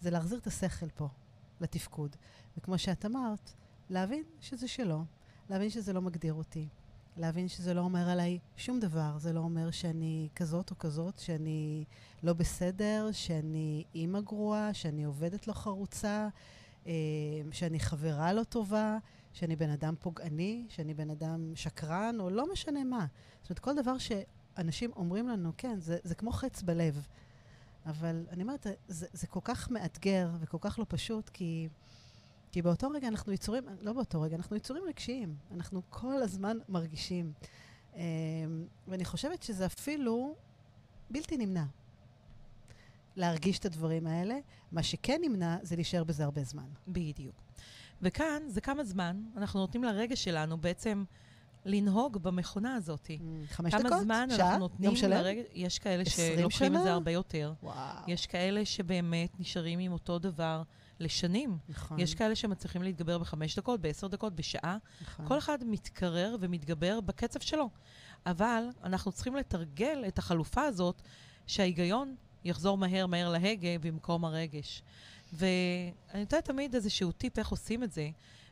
זה להחזיר את השכל פה, לתפקוד. וכמו שאת אמרת, להבין שזה שלו, להבין שזה לא מגדיר אותי, להבין שזה לא אומר עליי שום דבר. זה לא אומר שאני כזאת או כזאת, שאני לא בסדר, שאני אימא גרועה, שאני עובדת לא חרוצה, אה, שאני חברה לא טובה, שאני בן אדם פוגעני, שאני בן אדם שקרן, או לא משנה מה. זאת אומרת, כל דבר שאנשים אומרים לנו, כן, זה, זה כמו חץ בלב. אבל אני אומרת, זה, זה כל כך מאתגר וכל כך לא פשוט, כי, כי באותו רגע אנחנו יצורים, לא באותו רגע, אנחנו יצורים רגשיים. אנחנו כל הזמן מרגישים. אמ, ואני חושבת שזה אפילו בלתי נמנע להרגיש את הדברים האלה. מה שכן נמנע זה להישאר בזה הרבה זמן. בדיוק. וכאן זה כמה זמן אנחנו נותנים לרגש שלנו בעצם לנהוג במכונה הזאת. חמש כמה דקות? זמן שעה? אנחנו נותנים יום שלם? לרגש... יש כאלה שלוקחים את? זה הרבה יותר. וואו. יש כאלה שבאמת נשארים עם אותו דבר לשנים. נכון. יש כאלה שמצליחים להתגבר בחמש דקות, בעשר דקות, בשעה. נכון. כל אחד מתקרר ומתגבר בקצב שלו. אבל אנחנו צריכים לתרגל את החלופה הזאת, שההיגיון יחזור מהר מהר להגה במקום הרגש. ואני נותנת תמיד איזשהו טיפ איך עושים את זה.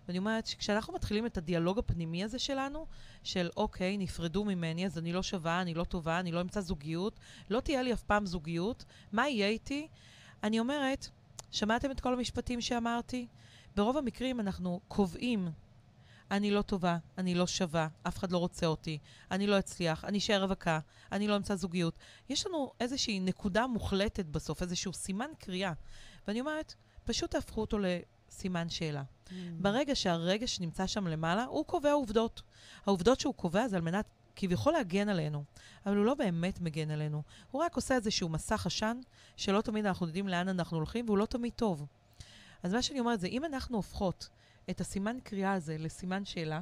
ואני אומרת שכשאנחנו מתחילים את הדיאלוג הפנימי הזה שלנו, של אוקיי, נפרדו ממני, אז אני לא שווה, אני לא טובה, אני לא אמצא זוגיות, לא תהיה לי אף פעם זוגיות, מה יהיה איתי? אני אומרת, שמעתם את כל המשפטים שאמרתי? ברוב המקרים אנחנו קובעים אני לא טובה, אני לא שווה, אף אחד לא רוצה אותי, אני לא אצליח, אני אשאר רווקה, אני לא אמצא זוגיות. יש לנו איזושהי נקודה מוחלטת בסוף, איזשהו סימן קריאה. ואני אומרת, פשוט תהפכו אותו לסימן שאלה. Mm. ברגע שהרגש נמצא שם למעלה, הוא קובע עובדות. העובדות שהוא קובע זה על מנת כביכול להגן עלינו, אבל הוא לא באמת מגן עלינו. הוא רק עושה איזשהו מסך עשן, שלא תמיד אנחנו יודעים לאן אנחנו הולכים, והוא לא תמיד טוב. אז מה שאני אומרת זה, אם אנחנו הופכות את הסימן קריאה הזה לסימן שאלה,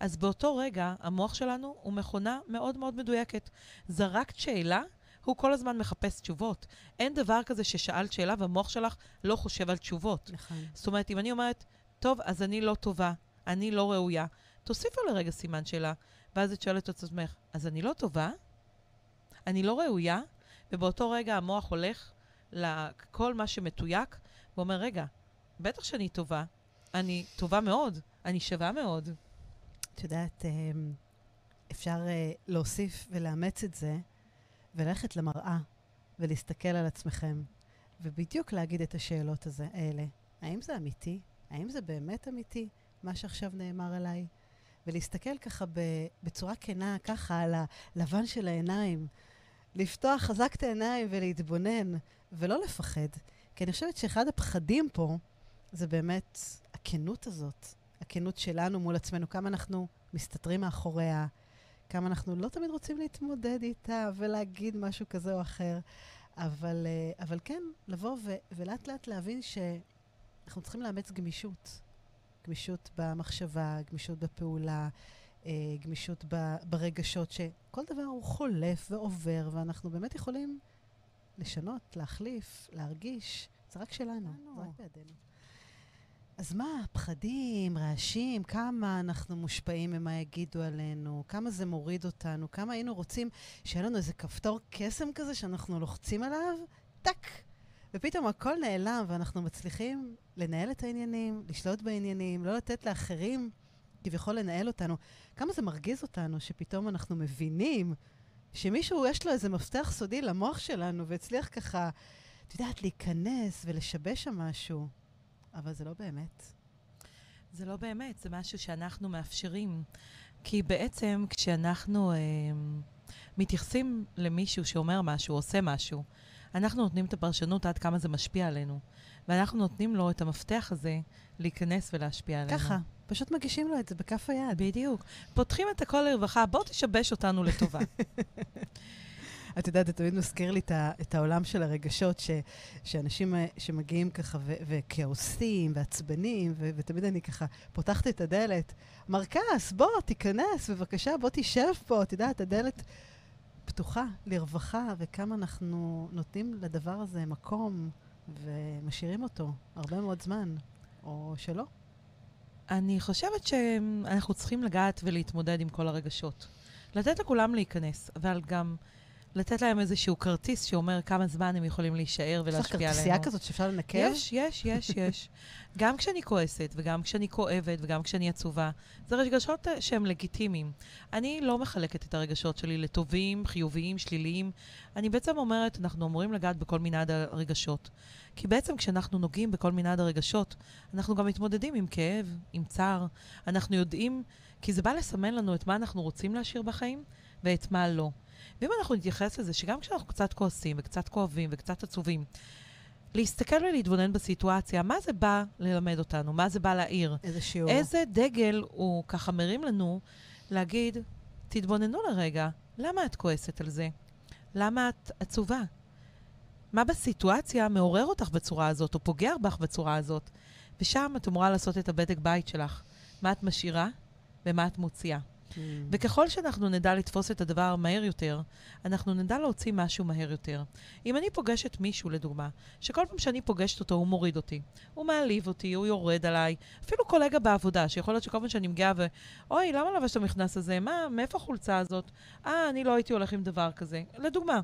אז באותו רגע המוח שלנו הוא מכונה מאוד מאוד מדויקת. זרקת שאלה, הוא כל הזמן מחפש תשובות. אין דבר כזה ששאלת שאלה והמוח שלך לא חושב על תשובות. נכון. זאת אומרת, אם אני אומרת, טוב, אז אני לא טובה, אני לא ראויה, תוסיפו לרגע סימן שאלה, ואז את שואלת את עצמך, אז אני לא טובה? אני לא ראויה? ובאותו רגע המוח הולך לכל מה שמתויק, ואומר, רגע, בטח שאני טובה, אני טובה מאוד, אני שווה מאוד. את יודעת, אמ, אפשר אה, להוסיף ולאמץ את זה, וללכת למראה ולהסתכל על עצמכם, ובדיוק להגיד את השאלות הזה, האלה. האם זה אמיתי? האם זה באמת אמיתי, מה שעכשיו נאמר עליי? ולהסתכל ככה בצורה כנה, ככה על הלבן של העיניים. לפתוח חזק את העיניים ולהתבונן, ולא לפחד. כי אני חושבת שאחד הפחדים פה זה באמת הכנות הזאת, הכנות שלנו מול עצמנו, כמה אנחנו מסתתרים מאחוריה, כמה אנחנו לא תמיד רוצים להתמודד איתה ולהגיד משהו כזה או אחר. אבל, אה, אבל כן, לבוא ולאט לאט להבין שאנחנו צריכים לאמץ גמישות. גמישות במחשבה, גמישות בפעולה, אה, גמישות ב- ברגשות, שכל דבר הוא חולף ועובר, ואנחנו באמת יכולים לשנות, להחליף, להרגיש. זה רק שלנו, זה רק בידינו. אז מה, פחדים, רעשים, כמה אנחנו מושפעים ממה יגידו עלינו, כמה זה מוריד אותנו, כמה היינו רוצים שיהיה לנו איזה כפתור קסם כזה שאנחנו לוחצים עליו, טאק, ופתאום הכל נעלם ואנחנו מצליחים לנהל את העניינים, לשלוט בעניינים, לא לתת לאחרים כביכול לנהל אותנו. כמה זה מרגיז אותנו שפתאום אנחנו מבינים שמישהו, יש לו איזה מפתח סודי למוח שלנו והצליח ככה, את יודעת, להיכנס ולשבש שם משהו. אבל זה לא באמת. זה לא באמת, זה משהו שאנחנו מאפשרים. כי בעצם כשאנחנו אה, מתייחסים למישהו שאומר משהו, עושה משהו, אנחנו נותנים את הפרשנות עד כמה זה משפיע עלינו. ואנחנו נותנים לו את המפתח הזה להיכנס ולהשפיע עלינו. ככה, פשוט מגישים לו את זה בכף היד. בדיוק. פותחים את הכל לרווחה, בוא תשבש אותנו לטובה. את יודעת, זה תמיד מזכיר לי את, ה, את העולם של הרגשות, ש, שאנשים אה, שמגיעים ככה ו, וכעוסים ועצבנים, ו, ותמיד אני ככה פותחת את הדלת, מרקס, בוא, תיכנס, בבקשה, בוא תשב פה. את יודעת, הדלת פתוחה לרווחה, וכמה אנחנו נותנים לדבר הזה מקום ומשאירים אותו הרבה מאוד זמן, או שלא. אני חושבת שאנחנו צריכים לגעת ולהתמודד עם כל הרגשות. לתת לכולם להיכנס, אבל גם לתת להם איזשהו כרטיס שאומר כמה זמן הם יכולים להישאר יש לך ולהשפיע עלינו. כרטיסייה כזאת שאפשר לנקב? יש, יש, יש, יש. גם כשאני כועסת, וגם כשאני כואבת, וגם כשאני עצובה. זה רגשות אה, שהם לגיטימיים. אני לא מחלקת את הרגשות שלי לטובים, חיוביים, שליליים. אני בעצם אומרת, אנחנו אמורים לגעת בכל מנעד הרגשות. כי בעצם כשאנחנו נוגעים בכל מנעד הרגשות, אנחנו גם מתמודדים עם כאב, עם צער. אנחנו יודעים, כי זה בא לסמן לנו את מה אנחנו רוצים להשאיר בחיים, ואת מה לא. ואם אנחנו נתייחס לזה, שגם כשאנחנו קצת כועסים, וקצת כואבים, וקצת עצובים, להסתכל ולהתבונן בסיטואציה, מה זה בא ללמד אותנו? מה זה בא להעיר? איזה שיעור. איזה דגל הוא ככה מרים לנו להגיד, תתבוננו לרגע, למה את כועסת על זה? למה את עצובה? מה בסיטואציה מעורר אותך בצורה הזאת, או פוגע בך בצורה הזאת? ושם את אמורה לעשות את הבדק בית שלך. מה את משאירה ומה את מוציאה. Mm. וככל שאנחנו נדע לתפוס את הדבר מהר יותר, אנחנו נדע להוציא משהו מהר יותר. אם אני פוגשת מישהו, לדוגמה, שכל פעם שאני פוגשת אותו הוא מוריד אותי, הוא מעליב אותי, הוא יורד עליי, אפילו קולגה בעבודה, שיכול להיות שכל פעם שאני מגיעה ו... אוי, למה לבשת המכנס הזה? מה, מאיפה החולצה הזאת? אה, אני לא הייתי הולך עם דבר כזה. לדוגמה.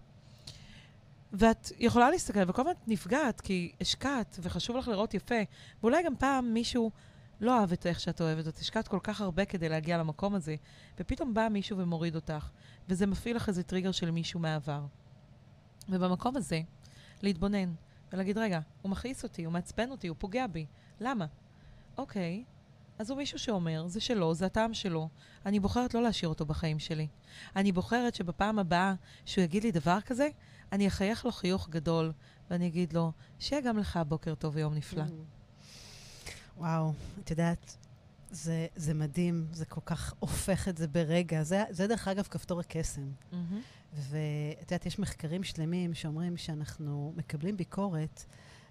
ואת יכולה להסתכל, וכל הזמן את נפגעת, כי השקעת, וחשוב לך לראות יפה. ואולי גם פעם מישהו לא אהב את איך שאת אוהבת, את השקעת כל כך הרבה כדי להגיע למקום הזה, ופתאום בא מישהו ומוריד אותך, וזה מפעיל לך איזה טריגר של מישהו מהעבר. ובמקום הזה, להתבונן, ולהגיד, רגע, הוא מכעיס אותי, הוא מעצבן אותי, הוא פוגע בי. למה? אוקיי, אז הוא מישהו שאומר, זה שלו, זה הטעם שלו. אני בוחרת לא להשאיר אותו בחיים שלי. אני בוחרת שבפעם הבאה שהוא יגיד לי דבר כזה, אני אחייך לו חיוך גדול, ואני אגיד לו, שיהיה גם לך בוקר טוב ויום נפלא. וואו, את יודעת, זה, זה מדהים, זה כל כך הופך את זה ברגע. זה, זה דרך אגב כפתור הקסם. מהמם. ואת יודעת, יש מחקרים שלמים שאומרים שאנחנו מקבלים ביקורת,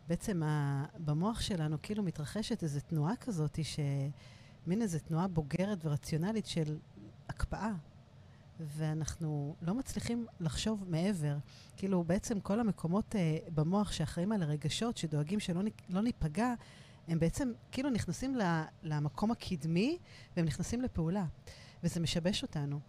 בעצם ה, במוח שלנו כאילו מתרחשת איזו תנועה כזאת, שמין איזו תנועה בוגרת ורציונלית של הקפאה. ואנחנו לא מצליחים לחשוב מעבר. כאילו, בעצם כל המקומות אה, במוח שאחראים על הרגשות, שדואגים שלא לא ניפגע, הם בעצם כאילו נכנסים למקום הקדמי, והם נכנסים לפעולה. וזה משבש אותנו.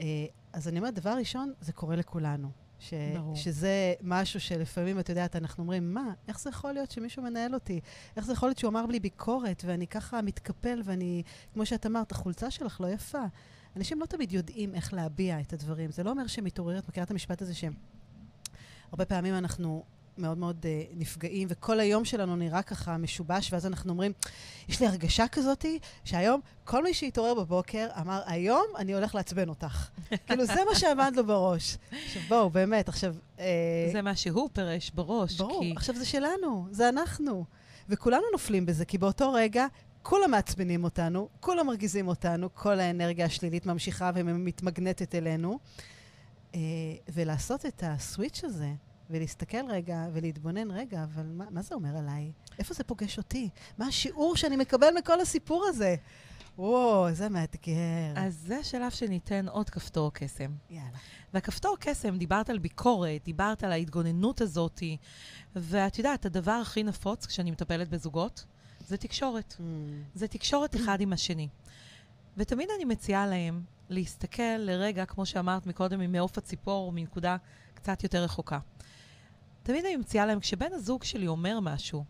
אה, אז אני אומרת, דבר ראשון, זה קורה לכולנו. ש, ברור. שזה משהו שלפעמים, את יודעת, אנחנו אומרים, מה, איך זה יכול להיות שמישהו מנהל אותי? איך זה יכול להיות שהוא אמר לי ביקורת, ואני ככה מתקפל, ואני, כמו שאת אמרת, החולצה שלך לא יפה. אנשים לא תמיד יודעים איך להביע את הדברים. זה לא אומר את מכירה את המשפט הזה שהם... הרבה פעמים אנחנו מאוד מאוד uh, נפגעים, וכל היום שלנו נראה ככה משובש, ואז אנחנו אומרים, יש לי הרגשה כזאתי, שהיום כל מי שהתעורר בבוקר אמר, היום אני הולך לעצבן אותך. כאילו, זה מה שעמד לו בראש. עכשיו, בואו, באמת, עכשיו... אה, זה מה שהוא פירש בראש. ברור, כי... עכשיו זה שלנו, זה אנחנו. וכולנו נופלים בזה, כי באותו רגע כולם מעצבנים אותנו, כולם מרגיזים אותנו, כל האנרגיה השלילית ממשיכה ומתמגנטת אלינו. אה, ולעשות את הסוויץ' הזה, ולהסתכל רגע, ולהתבונן, רגע, אבל מה, מה זה אומר עליי? איפה זה פוגש אותי? מה השיעור שאני מקבל מכל הסיפור הזה? וואו, זה מאתגר. אז זה השלב שניתן עוד כפתור קסם. יאללה. והכפתור קסם, דיברת על ביקורת, דיברת על ההתגוננות הזאת, ואת יודעת, הדבר הכי נפוץ כשאני מטפלת בזוגות, זה תקשורת. Mm. זה תקשורת אחד עם השני. ותמיד אני מציעה להם להסתכל לרגע, כמו שאמרת מקודם, ממעוף הציפור, מנקודה קצת יותר רחוקה. תמיד אני מציעה להם, כשבן הזוג שלי אומר משהו,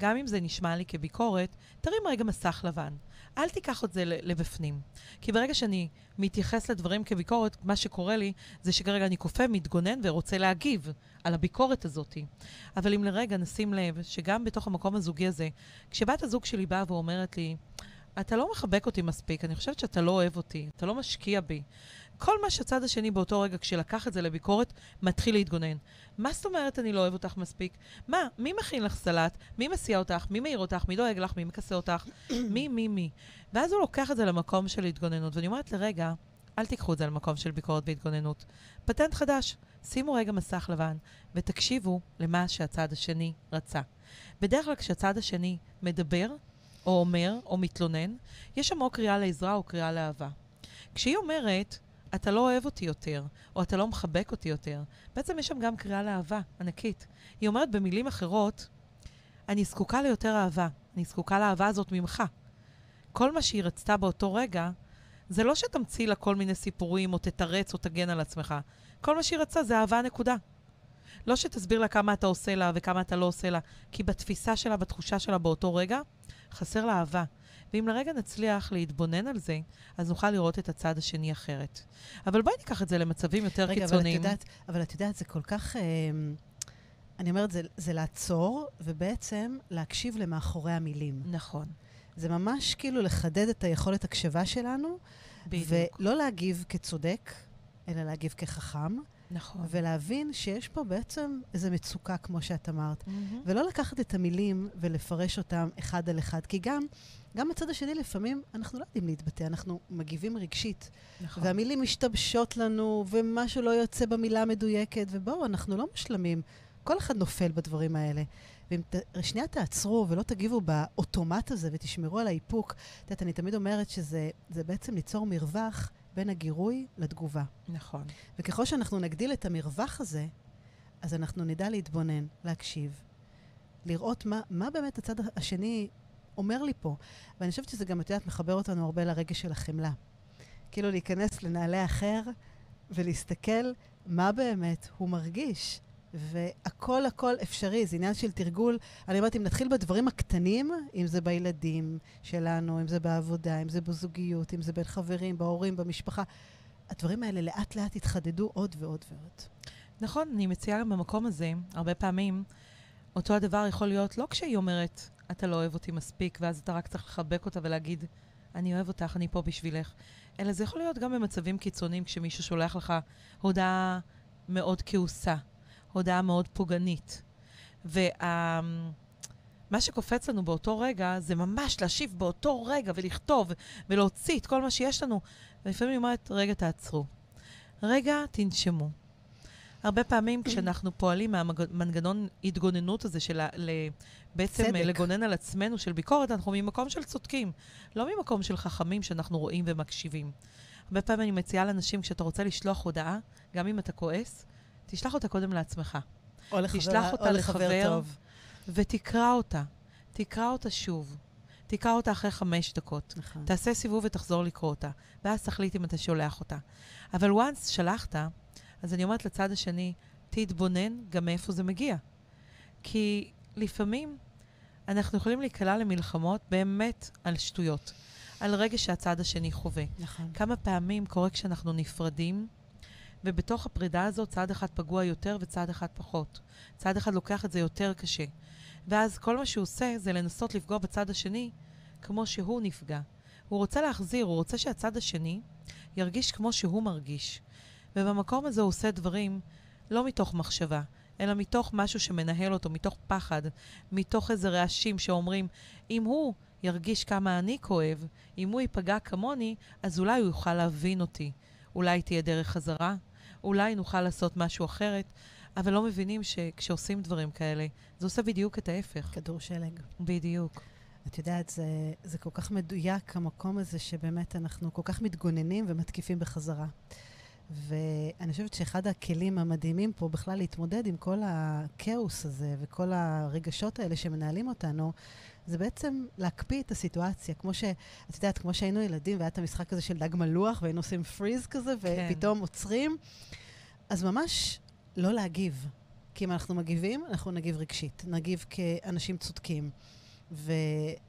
גם אם זה נשמע לי כביקורת, תרים רגע מסך לבן. אל תיקח את זה לבפנים. כי ברגע שאני מתייחס לדברים כביקורת, מה שקורה לי זה שכרגע אני כופה, מתגונן ורוצה להגיב על הביקורת הזאת. אבל אם לרגע נשים לב שגם בתוך המקום הזוגי הזה, כשבת הזוג שלי באה ואומרת לי, אתה לא מחבק אותי מספיק, אני חושבת שאתה לא אוהב אותי, אתה לא משקיע בי. כל מה שהצד השני באותו רגע, כשלקח את זה לביקורת, מתחיל להתגונן. מה זאת אומרת אני לא אוהב אותך מספיק? מה, מי מכין לך סלט? מי מסיע אותך? מי מעיר אותך? מי דואג לך? מי מכסה אותך? מי, מי, מי? ואז הוא לוקח את זה למקום של התגוננות, ואני אומרת לרגע, אל תיקחו את זה למקום של ביקורת והתגוננות. פטנט חדש, שימו רגע מסך לבן ותקשיבו למה שהצד השני רצה. בדרך כלל כשהצד השני מדבר, או אומר, או מתלונן, יש שם או קריאה לעזרה או קריאה לאהבה. כשהיא אומרת, אתה לא אוהב אותי יותר, או אתה לא מחבק אותי יותר, בעצם יש שם גם קריאה לאהבה ענקית. היא אומרת במילים אחרות, אני זקוקה ליותר אהבה, אני זקוקה לאהבה הזאת ממך. כל מה שהיא רצתה באותו רגע, זה לא שתמציא לה כל מיני סיפורים, או תתרץ, או תגן על עצמך. כל מה שהיא רצתה זה אהבה נקודה. לא שתסביר לה כמה אתה עושה לה וכמה אתה לא עושה לה, כי בתפיסה שלה, בתחושה שלה באותו רגע, חסר לה אהבה. ואם לרגע נצליח להתבונן על זה, אז נוכל לראות את הצד השני אחרת. אבל בואי ניקח את זה למצבים יותר רגע, קיצוניים. אבל את יודעת, אבל את יודעת, זה כל כך... אה, אני אומרת, זה, זה לעצור, ובעצם להקשיב למאחורי המילים. נכון, זה ממש כאילו לחדד את היכולת הקשבה שלנו, בדיוק. ולא להגיב כצודק, אלא להגיב כחכם, נכון. ולהבין שיש פה בעצם איזו מצוקה, כמו שאת אמרת. מהמם. ולא לקחת את המילים ולפרש אותם אחד על אחד, כי גם, גם בצד השני לפעמים אנחנו לא יודעים להתבטא, אנחנו מגיבים רגשית. נכון. והמילים משתבשות לנו, ומשהו לא יוצא במילה המדויקת, ובואו, אנחנו לא מושלמים. כל אחד נופל בדברים האלה. ואם ת, שנייה תעצרו ולא תגיבו באוטומט הזה ותשמרו על האיפוק, את יודעת, אני תמיד אומרת שזה זה בעצם ליצור מרווח בין הגירוי לתגובה. נכון. וככל שאנחנו נגדיל את המרווח הזה, אז אנחנו נדע להתבונן, להקשיב, לראות מה, מה באמת הצד השני אומר לי פה. ואני חושבת שזה גם, את יודעת, מחבר אותנו הרבה לרגש של החמלה. כאילו להיכנס לנעלי האחר ולהסתכל מה באמת הוא מרגיש. והכל הכל אפשרי, זה עניין של תרגול. אני אומרת, אם נתחיל בדברים הקטנים, אם זה בילדים שלנו, אם זה בעבודה, אם זה בזוגיות, אם זה בין חברים, בהורים, במשפחה, הדברים האלה לאט לאט יתחדדו עוד ועוד ועוד. נכון, אני מציעה גם במקום הזה, הרבה פעמים, אותו הדבר יכול להיות לא כשהיא אומרת, אתה לא אוהב אותי מספיק, ואז אתה רק צריך לחבק אותה ולהגיד, אני אוהב אותך, אני פה בשבילך. אלא זה יכול להיות גם במצבים קיצוניים, כשמישהו שולח לך הודעה מאוד כעוסה, הודעה מאוד פוגענית. ומה שקופץ לנו באותו רגע, זה ממש להשיב באותו רגע ולכתוב ולהוציא את כל מה שיש לנו. ולפעמים היא אומרת, רגע, תעצרו. רגע, תנשמו. הרבה פעמים כשאנחנו פועלים מהמנגנון התגוננות הזה של ה- ל- בעצם. צדק. לגונן על עצמנו של ביקורת, אנחנו ממקום של צודקים, לא ממקום של חכמים שאנחנו רואים ומקשיבים. הרבה פעמים אני מציעה לאנשים, כשאתה רוצה לשלוח הודעה, גם אם אתה כועס, תשלח אותה קודם לעצמך, או לחבר, תשלח אותה או לחבר לחבר. טוב. ותקרא אותה. תקרא אותה שוב. תקרא אותה אחרי חמש דקות. נכון. תעשה סיבוב ותחזור לקרוא אותה, ואז תחליט אם אתה שולח אותה. אבל once שלחת, אז אני אומרת לצד השני, תתבונן גם מאיפה זה מגיע. כי לפעמים אנחנו יכולים להיקלע למלחמות באמת על שטויות, על רגש שהצד השני חווה. נכון. כמה פעמים קורה כשאנחנו נפרדים, ובתוך הפרידה הזאת צד אחד פגוע יותר וצד אחד פחות. צד אחד לוקח את זה יותר קשה. ואז כל מה שהוא עושה זה לנסות לפגוע בצד השני כמו שהוא נפגע. הוא רוצה להחזיר, הוא רוצה שהצד השני ירגיש כמו שהוא מרגיש. ובמקום הזה הוא עושה דברים לא מתוך מחשבה, אלא מתוך משהו שמנהל אותו, מתוך פחד, מתוך איזה רעשים שאומרים, אם הוא ירגיש כמה אני כואב, אם הוא ייפגע כמוני, אז אולי הוא יוכל להבין אותי. אולי תהיה דרך חזרה, אולי נוכל לעשות משהו אחרת, אבל לא מבינים שכשעושים דברים כאלה, זה עושה בדיוק את ההפך. כדור שלג. בדיוק. את יודעת, זה, זה כל כך מדויק, המקום הזה, שבאמת אנחנו כל כך מתגוננים ומתקיפים בחזרה. ואני חושבת שאחד הכלים המדהימים פה בכלל להתמודד עם כל הכאוס הזה וכל הרגשות האלה שמנהלים אותנו, זה בעצם להקפיא את הסיטואציה. כמו ש... את יודעת, כמו שהיינו ילדים והיה את המשחק הזה של דג מלוח, והיינו עושים פריז כזה, כן. ופתאום עוצרים, אז ממש לא להגיב. כי אם אנחנו מגיבים, אנחנו נגיב רגשית. נגיב כאנשים צודקים. ו,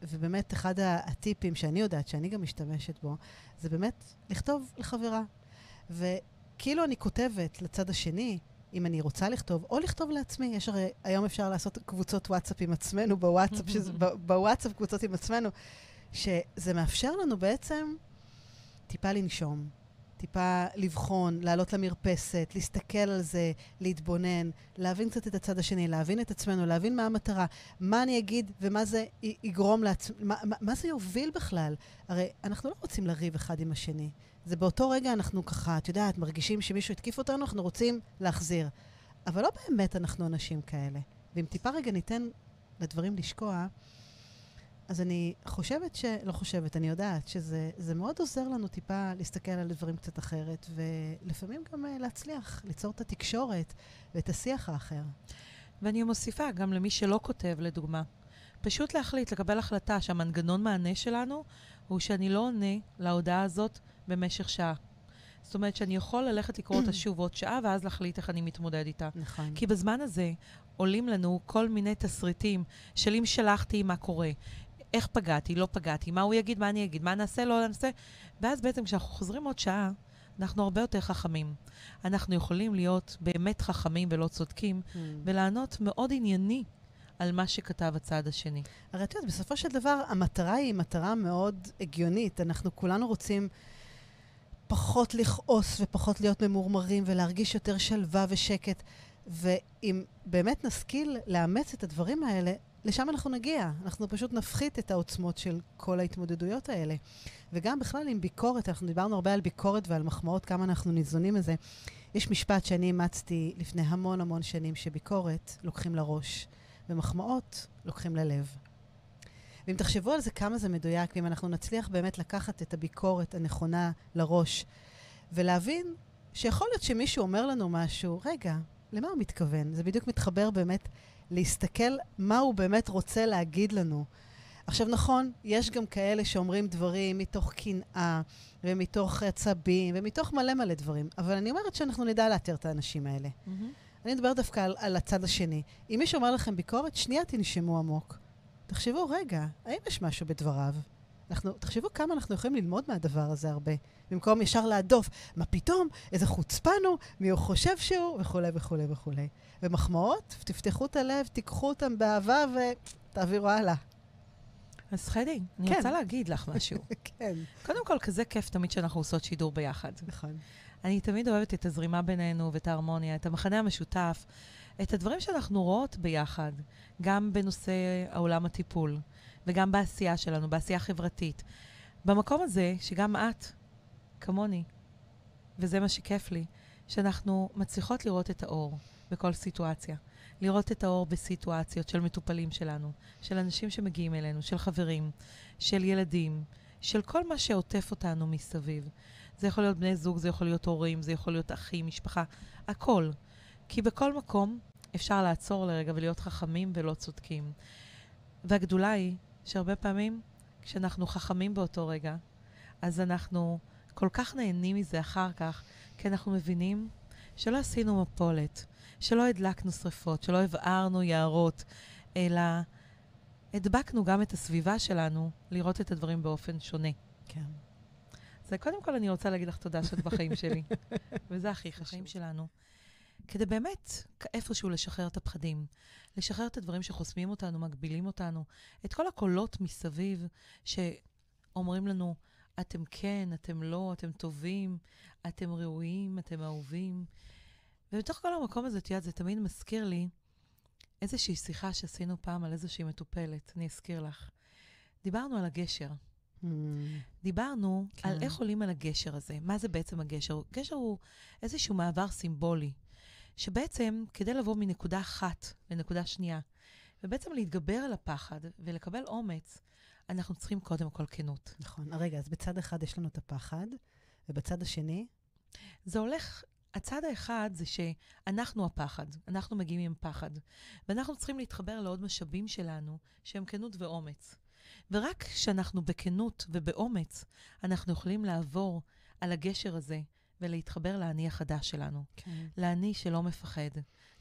ובאמת, אחד הטיפים שאני יודעת, שאני גם משתמשת בו, זה באמת לכתוב לחברה. וכאילו אני כותבת לצד השני, אם אני רוצה לכתוב, או לכתוב לעצמי. יש הרי, היום אפשר לעשות קבוצות וואטסאפ עם עצמנו, בוואטסאפ, שזה, בוואטסאפ קבוצות עם עצמנו, שזה מאפשר לנו בעצם טיפה לנשום, טיפה לבחון, לעלות למרפסת, להסתכל על זה, להתבונן, להבין קצת את הצד השני, להבין את עצמנו, להבין מה המטרה, מה אני אגיד ומה זה יגרום לעצמי, מה, מה, מה זה יוביל בכלל. הרי אנחנו לא רוצים לריב אחד עם השני. זה באותו רגע אנחנו ככה, את יודעת, מרגישים שמישהו התקיף אותנו, אנחנו רוצים להחזיר. אבל לא באמת אנחנו אנשים כאלה. ואם טיפה רגע ניתן לדברים לשקוע, אז אני חושבת ש... לא חושבת, אני יודעת שזה זה מאוד עוזר לנו טיפה להסתכל על דברים קצת אחרת, ולפעמים גם uh, להצליח ליצור את התקשורת ואת השיח האחר. ואני מוסיפה גם למי שלא כותב, לדוגמה. פשוט להחליט, לקבל החלטה שהמנגנון מענה שלנו הוא שאני לא עונה להודעה הזאת במשך שעה. זאת אומרת שאני יכול ללכת לקרוא אותה שוב עוד שעה, ואז להחליט איך אני מתמודד איתה. נכון. כי בזמן הזה עולים לנו כל מיני תסריטים של אם שלחתי, מה קורה, איך פגעתי, לא פגעתי, מה הוא יגיד, מה אני אגיד, מה נעשה, לא נעשה. ואז בעצם כשאנחנו חוזרים עוד שעה, אנחנו הרבה יותר חכמים. אנחנו יכולים להיות באמת חכמים ולא צודקים, Hmm. ולענות מאוד ענייני על מה שכתב הצד השני. הרי את יודעת, בסופו של דבר, המטרה היא מטרה מאוד הגיונית. אנחנו כולנו רוצים פחות לכעוס ופחות להיות ממורמרים ולהרגיש יותר שלווה ושקט. ואם באמת נשכיל לאמץ את הדברים האלה, לשם אנחנו נגיע. אנחנו פשוט נפחית את העוצמות של כל ההתמודדויות האלה. וגם בכלל עם ביקורת, אנחנו דיברנו הרבה על ביקורת ועל מחמאות, כמה אנחנו ניזונים מזה. יש משפט שאני אימצתי לפני המון המון שנים, שביקורת לוקחים לראש, ומחמאות לוקחים ללב. ואם תחשבו על זה כמה זה מדויק, ואם אנחנו נצליח באמת לקחת את הביקורת הנכונה לראש, ולהבין שיכול להיות שמישהו אומר לנו משהו, רגע, למה הוא מתכוון? זה בדיוק מתחבר באמת להסתכל מה הוא באמת רוצה להגיד לנו. עכשיו, נכון, יש גם כאלה שאומרים דברים מתוך קנאה, ומתוך עצבים, ומתוך מלא מלא דברים, אבל אני אומרת שאנחנו נדע לאתר את האנשים האלה. אני מדברת דווקא על, על הצד השני. אם מישהו אומר לכם ביקורת, שנייה תנשמו עמוק. תחשבו, רגע, האם יש משהו בדבריו? אנחנו, תחשבו כמה אנחנו יכולים ללמוד מהדבר הזה הרבה, במקום ישר להדוף, מה פתאום, איזה חוצפן הוא, מי הוא חושב שהוא, וכולי וכולי וכולי. ומחמאות, תפתחו את הלב, תיקחו אותם באהבה ותעבירו הלאה. אז חדי, אני כן. רוצה להגיד לך משהו. כן. קודם כל, כזה כיף תמיד שאנחנו עושות שידור ביחד. נכון. אני תמיד אוהבת את הזרימה בינינו ואת ההרמוניה, את המחנה המשותף, את הדברים שאנחנו רואות ביחד, גם בנושא העולם הטיפול, וגם בעשייה שלנו, בעשייה חברתית. במקום הזה, שגם את, כמוני, וזה מה שכיף לי, שאנחנו מצליחות לראות את האור בכל סיטואציה. לראות את האור בסיטואציות של מטופלים שלנו, של אנשים שמגיעים אלינו, של חברים, של ילדים, של כל מה שעוטף אותנו מסביב. זה יכול להיות בני זוג, זה יכול להיות הורים, זה יכול להיות אחים, משפחה, הכל. כי בכל מקום אפשר לעצור לרגע ולהיות חכמים ולא צודקים. והגדולה היא שהרבה פעמים כשאנחנו חכמים באותו רגע, אז אנחנו כל כך נהנים מזה אחר כך, כי אנחנו מבינים שלא עשינו מפולת, שלא הדלקנו שרפות, שלא הבערנו יערות, אלא הדבקנו גם את הסביבה שלנו לראות את הדברים באופן שונה. כן. אז קודם כל אני רוצה להגיד לך תודה שאת בחיים שלי, וזה הכי חשוב. החיים שלנו. כדי באמת איפשהו לשחרר את הפחדים, לשחרר את הדברים שחוסמים אותנו, מגבילים אותנו, את כל הקולות מסביב שאומרים לנו, אתם כן, אתם לא, אתם טובים, אתם ראויים, אתם אהובים. ובתוך כל המקום הזה, את יודעת, זה תמיד מזכיר לי איזושהי שיחה שעשינו פעם על איזושהי מטופלת, אני אזכיר לך. דיברנו על הגשר. Mm, דיברנו כן. על איך עולים על הגשר הזה. מה זה בעצם הגשר? גשר הוא איזשהו מעבר סימבולי, שבעצם כדי לבוא מנקודה אחת לנקודה שנייה, ובעצם להתגבר על הפחד ולקבל אומץ, אנחנו צריכים קודם כל כנות. נכון. רגע, אז בצד אחד יש לנו את הפחד, ובצד השני, זה הולך, הצד האחד זה שאנחנו הפחד, אנחנו מגיעים עם פחד, ואנחנו צריכים להתחבר לעוד משאבים שלנו, שהם כנות ואומץ. ורק כשאנחנו בכנות ובאומץ, אנחנו יכולים לעבור על הגשר הזה ולהתחבר לאני החדש שלנו. כן. לאני שלא מפחד,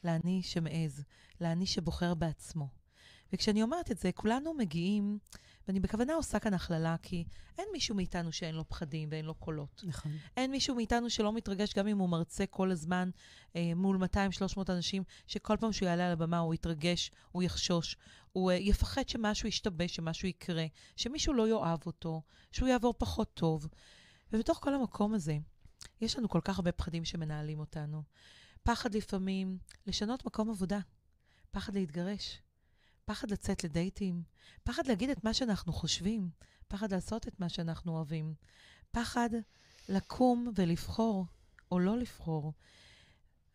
לאני שמעז, לאני שבוחר בעצמו. וכשאני אומרת את זה, כולנו מגיעים, ואני בכוונה עושה כאן הכללה, כי אין מישהו מאיתנו שאין לו פחדים ואין לו קולות. נכון. אין מישהו מאיתנו שלא מתרגש, גם אם הוא מרצה כל הזמן אה, מול 200-300 אנשים, שכל פעם שהוא יעלה על הבמה הוא יתרגש, הוא יחשוש, הוא אה, יפחד שמשהו ישתבש, שמשהו יקרה, שמישהו לא יאהב אותו, שהוא יעבור פחות טוב. ובתוך כל המקום הזה, יש לנו כל כך הרבה פחדים שמנהלים אותנו. פחד לפעמים לשנות מקום עבודה, פחד להתגרש, פחד לצאת לדייטים, פחד להגיד את מה שאנחנו חושבים, פחד לעשות את מה שאנחנו אוהבים, פחד לקום ולבחור או לא לבחור.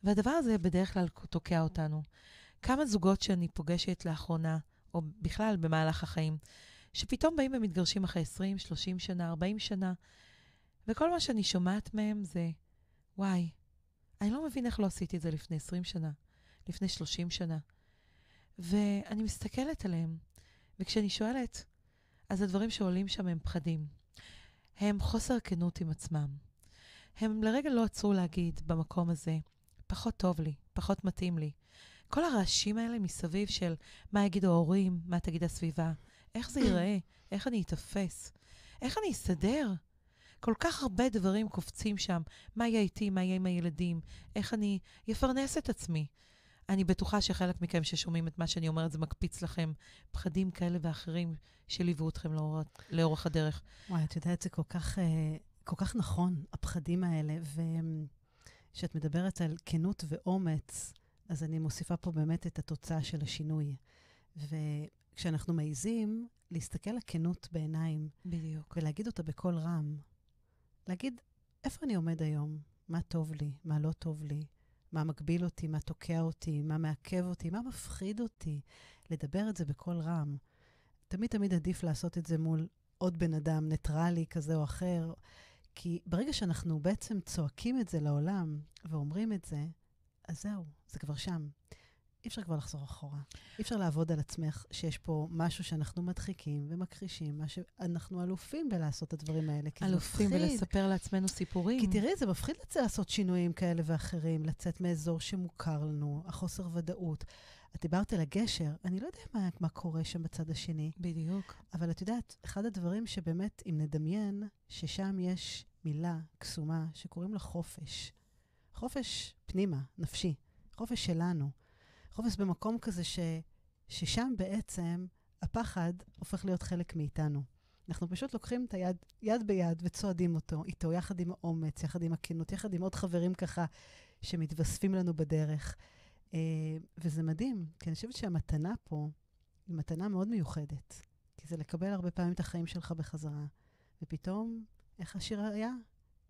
והדבר הזה בדרך כלל תוקע אותנו. כמה זוגות שאני פוגשת לאחרונה, או בכלל במהלך החיים, שפתאום באים ומתגרשים אחרי 20, 30 שנה, 40 שנה, וכל מה שאני שומעת מהם זה, וואי, אני לא מבין איך לא עשיתי את זה לפני 20 שנה, לפני 30 שנה. ואני מסתכלת עליהם, וכשאני שואלת, אז הדברים שעולים שם הם פחדים. הם חוסר כנות עם עצמם. הם לרגע לא עצרו להגיד במקום הזה, פחות טוב לי, פחות מתאים לי. כל הרעשים האלה מסביב של מה יגידו ההורים, מה תגיד הסביבה, איך זה ייראה, איך אני אתאפס, איך אני אסתדר. כל כך הרבה דברים קופצים שם, מה יהיה איתי, מה יהיה עם הילדים, איך אני אפרנס את עצמי. אני בטוחה שחלק מכם ששומעים את מה שאני אומרת, זה מקפיץ לכם פחדים כאלה ואחרים שליוו אתכם לאור, לאורך הדרך. וואי, את יודעת, זה כל כך, אה, כל כך נכון, הפחדים האלה. וכשאת מדברת על כנות ואומץ, אז אני מוסיפה פה באמת את התוצאה של השינוי. וכשאנחנו מעיזים להסתכל לכנות בעיניים, בדיוק. ולהגיד אותה בקול רם, להגיד, איפה אני עומד היום? מה טוב לי? מה לא טוב לי? מה מגביל אותי? מה תוקע אותי? מה מעכב אותי? מה מפחיד אותי? לדבר את זה בקול רם. תמיד תמיד עדיף לעשות את זה מול עוד בן אדם ניטרלי כזה או אחר, כי ברגע שאנחנו בעצם צועקים את זה לעולם ואומרים את זה, אז זהו, זה כבר שם. אי אפשר כבר לחזור אחורה. אי אפשר לעבוד על עצמך שיש פה משהו שאנחנו מדחיקים ומכחישים, מה שאנחנו אלופים בלעשות את הדברים האלה, כי זה מפחיד. אלופים בלספר לעצמנו סיפורים. כי תראי, זה מפחיד לצאת לעשות שינויים כאלה ואחרים, לצאת מאזור שמוכר לנו, החוסר ודאות. את דיברת על הגשר, אני לא יודעת מה, מה קורה שם בצד השני. בדיוק. אבל את יודעת, אחד הדברים שבאמת, אם נדמיין, ששם יש מילה קסומה שקוראים לה חופש. חופש פנימה, נפשי. חופש שלנו. חופש במקום כזה ש, ששם בעצם הפחד הופך להיות חלק מאיתנו. אנחנו פשוט לוקחים את היד יד ביד וצועדים אותו, איתו, יחד עם האומץ, יחד עם הכנות, יחד עם עוד חברים ככה שמתווספים לנו בדרך. Uh, וזה מדהים, כי אני חושבת שהמתנה פה היא מתנה מאוד מיוחדת. כי זה לקבל הרבה פעמים את החיים שלך בחזרה. ופתאום, איך השיר היה?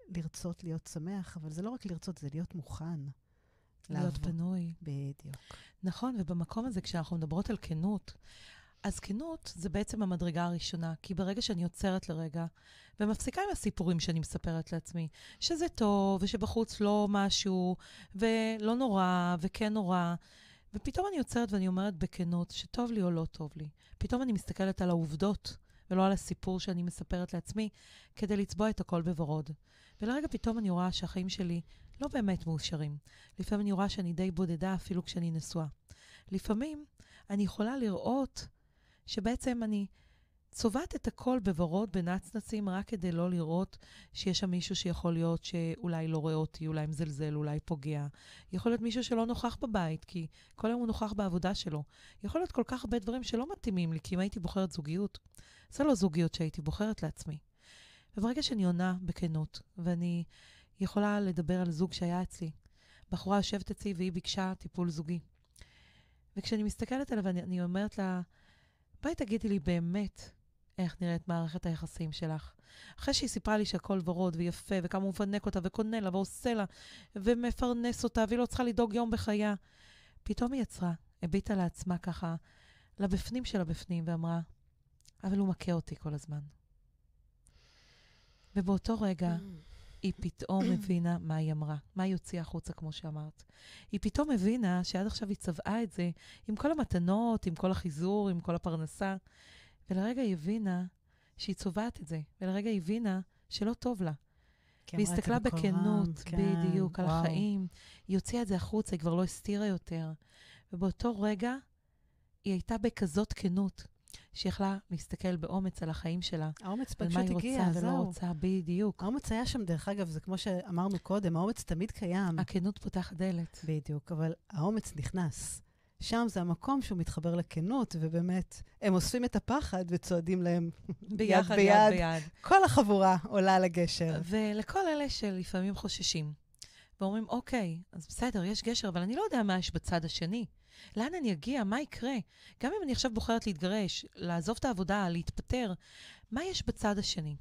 לרצות להיות שמח, אבל זה לא רק לרצות, זה להיות מוכן. להיות. פנוי. בדיוק. נכון, ובמקום הזה, כשאנחנו מדברות על כנות, אז כנות זה בעצם המדרגה הראשונה, כי ברגע שאני עוצרת לרגע ומפסיקה עם הסיפורים שאני מספרת לעצמי, שזה טוב, ושבחוץ לא משהו, ולא נורא, וכן נורא, ופתאום אני עוצרת ואני אומרת בכנות שטוב לי או לא טוב לי. פתאום אני מסתכלת על העובדות, ולא על הסיפור שאני מספרת לעצמי, כדי לצבוע את הכל בוורוד. ולרגע פתאום אני רואה שהחיים שלי לא באמת מאושרים. לפעמים אני רואה שאני די בודדה אפילו כשאני נשואה. לפעמים אני יכולה לראות שבעצם אני צובעת את הכל בוורוד, בנצנצים, רק כדי לא לראות שיש שם מישהו שיכול להיות שאולי לא רואה אותי, אולי מזלזל, אולי פוגע. יכול להיות מישהו שלא נוכח בבית, כי כל היום הוא נוכח בעבודה שלו. יכול להיות כל כך הרבה דברים שלא מתאימים לי, כי אם הייתי בוחרת זוגיות, זו לא זוגיות שהייתי בוחרת לעצמי. וברגע שאני עונה בכנות, ואני יכולה לדבר על זוג שהיה אצלי, בחורה יושבת אצלי והיא ביקשה טיפול זוגי. וכשאני מסתכלת עליה ואני אומרת לה, בואי תגידי לי באמת איך נראית מערכת היחסים שלך. אחרי שהיא סיפרה לי שהכל ורוד ויפה, וכמה הוא מפנק אותה וקונה לה ועושה לה, ומפרנס אותה, והיא לא צריכה לדאוג יום בחייה, פתאום היא יצרה, הביטה לעצמה ככה, לבפנים של הבפנים, ואמרה, אבל הוא מכה אותי כל הזמן. ובאותו רגע, היא פתאום הבינה מה היא אמרה, מה היא הוציאה החוצה, כמו שאמרת. היא פתאום הבינה שעד עכשיו היא צבעה את זה עם כל המתנות, עם כל החיזור, עם כל הפרנסה, ולרגע היא הבינה שהיא צובעת את זה, ולרגע היא הבינה שלא טוב לה. והיא הסתכלה בכנות, כן, בדיוק, על וואו. החיים. היא הוציאה את זה החוצה, היא כבר לא הסתירה יותר. ובאותו רגע היא הייתה בכזאת כנות, שהיא יכלה להסתכל באומץ על החיים שלה, האומץ על מה פשוט היא הגיע, רוצה ולא זהו. רוצה, בדיוק. האומץ היה שם, דרך אגב, זה כמו שאמרנו קודם, האומץ תמיד קיים. הכנות פותחת דלת. בדיוק, אבל האומץ נכנס. שם זה המקום שהוא מתחבר לכנות, ובאמת, הם אוספים את הפחד וצועדים להם ביחד, ביד. יד ביד. כל החבורה עולה על הגשר. ולכל אלה שלפעמים חוששים, ואומרים, אוקיי, אז בסדר, יש גשר, אבל אני לא יודע מה יש בצד השני. לאן אני אגיע? מה יקרה? גם אם אני עכשיו בוחרת להתגרש, לעזוב את העבודה, להתפטר, מה יש בצד השני?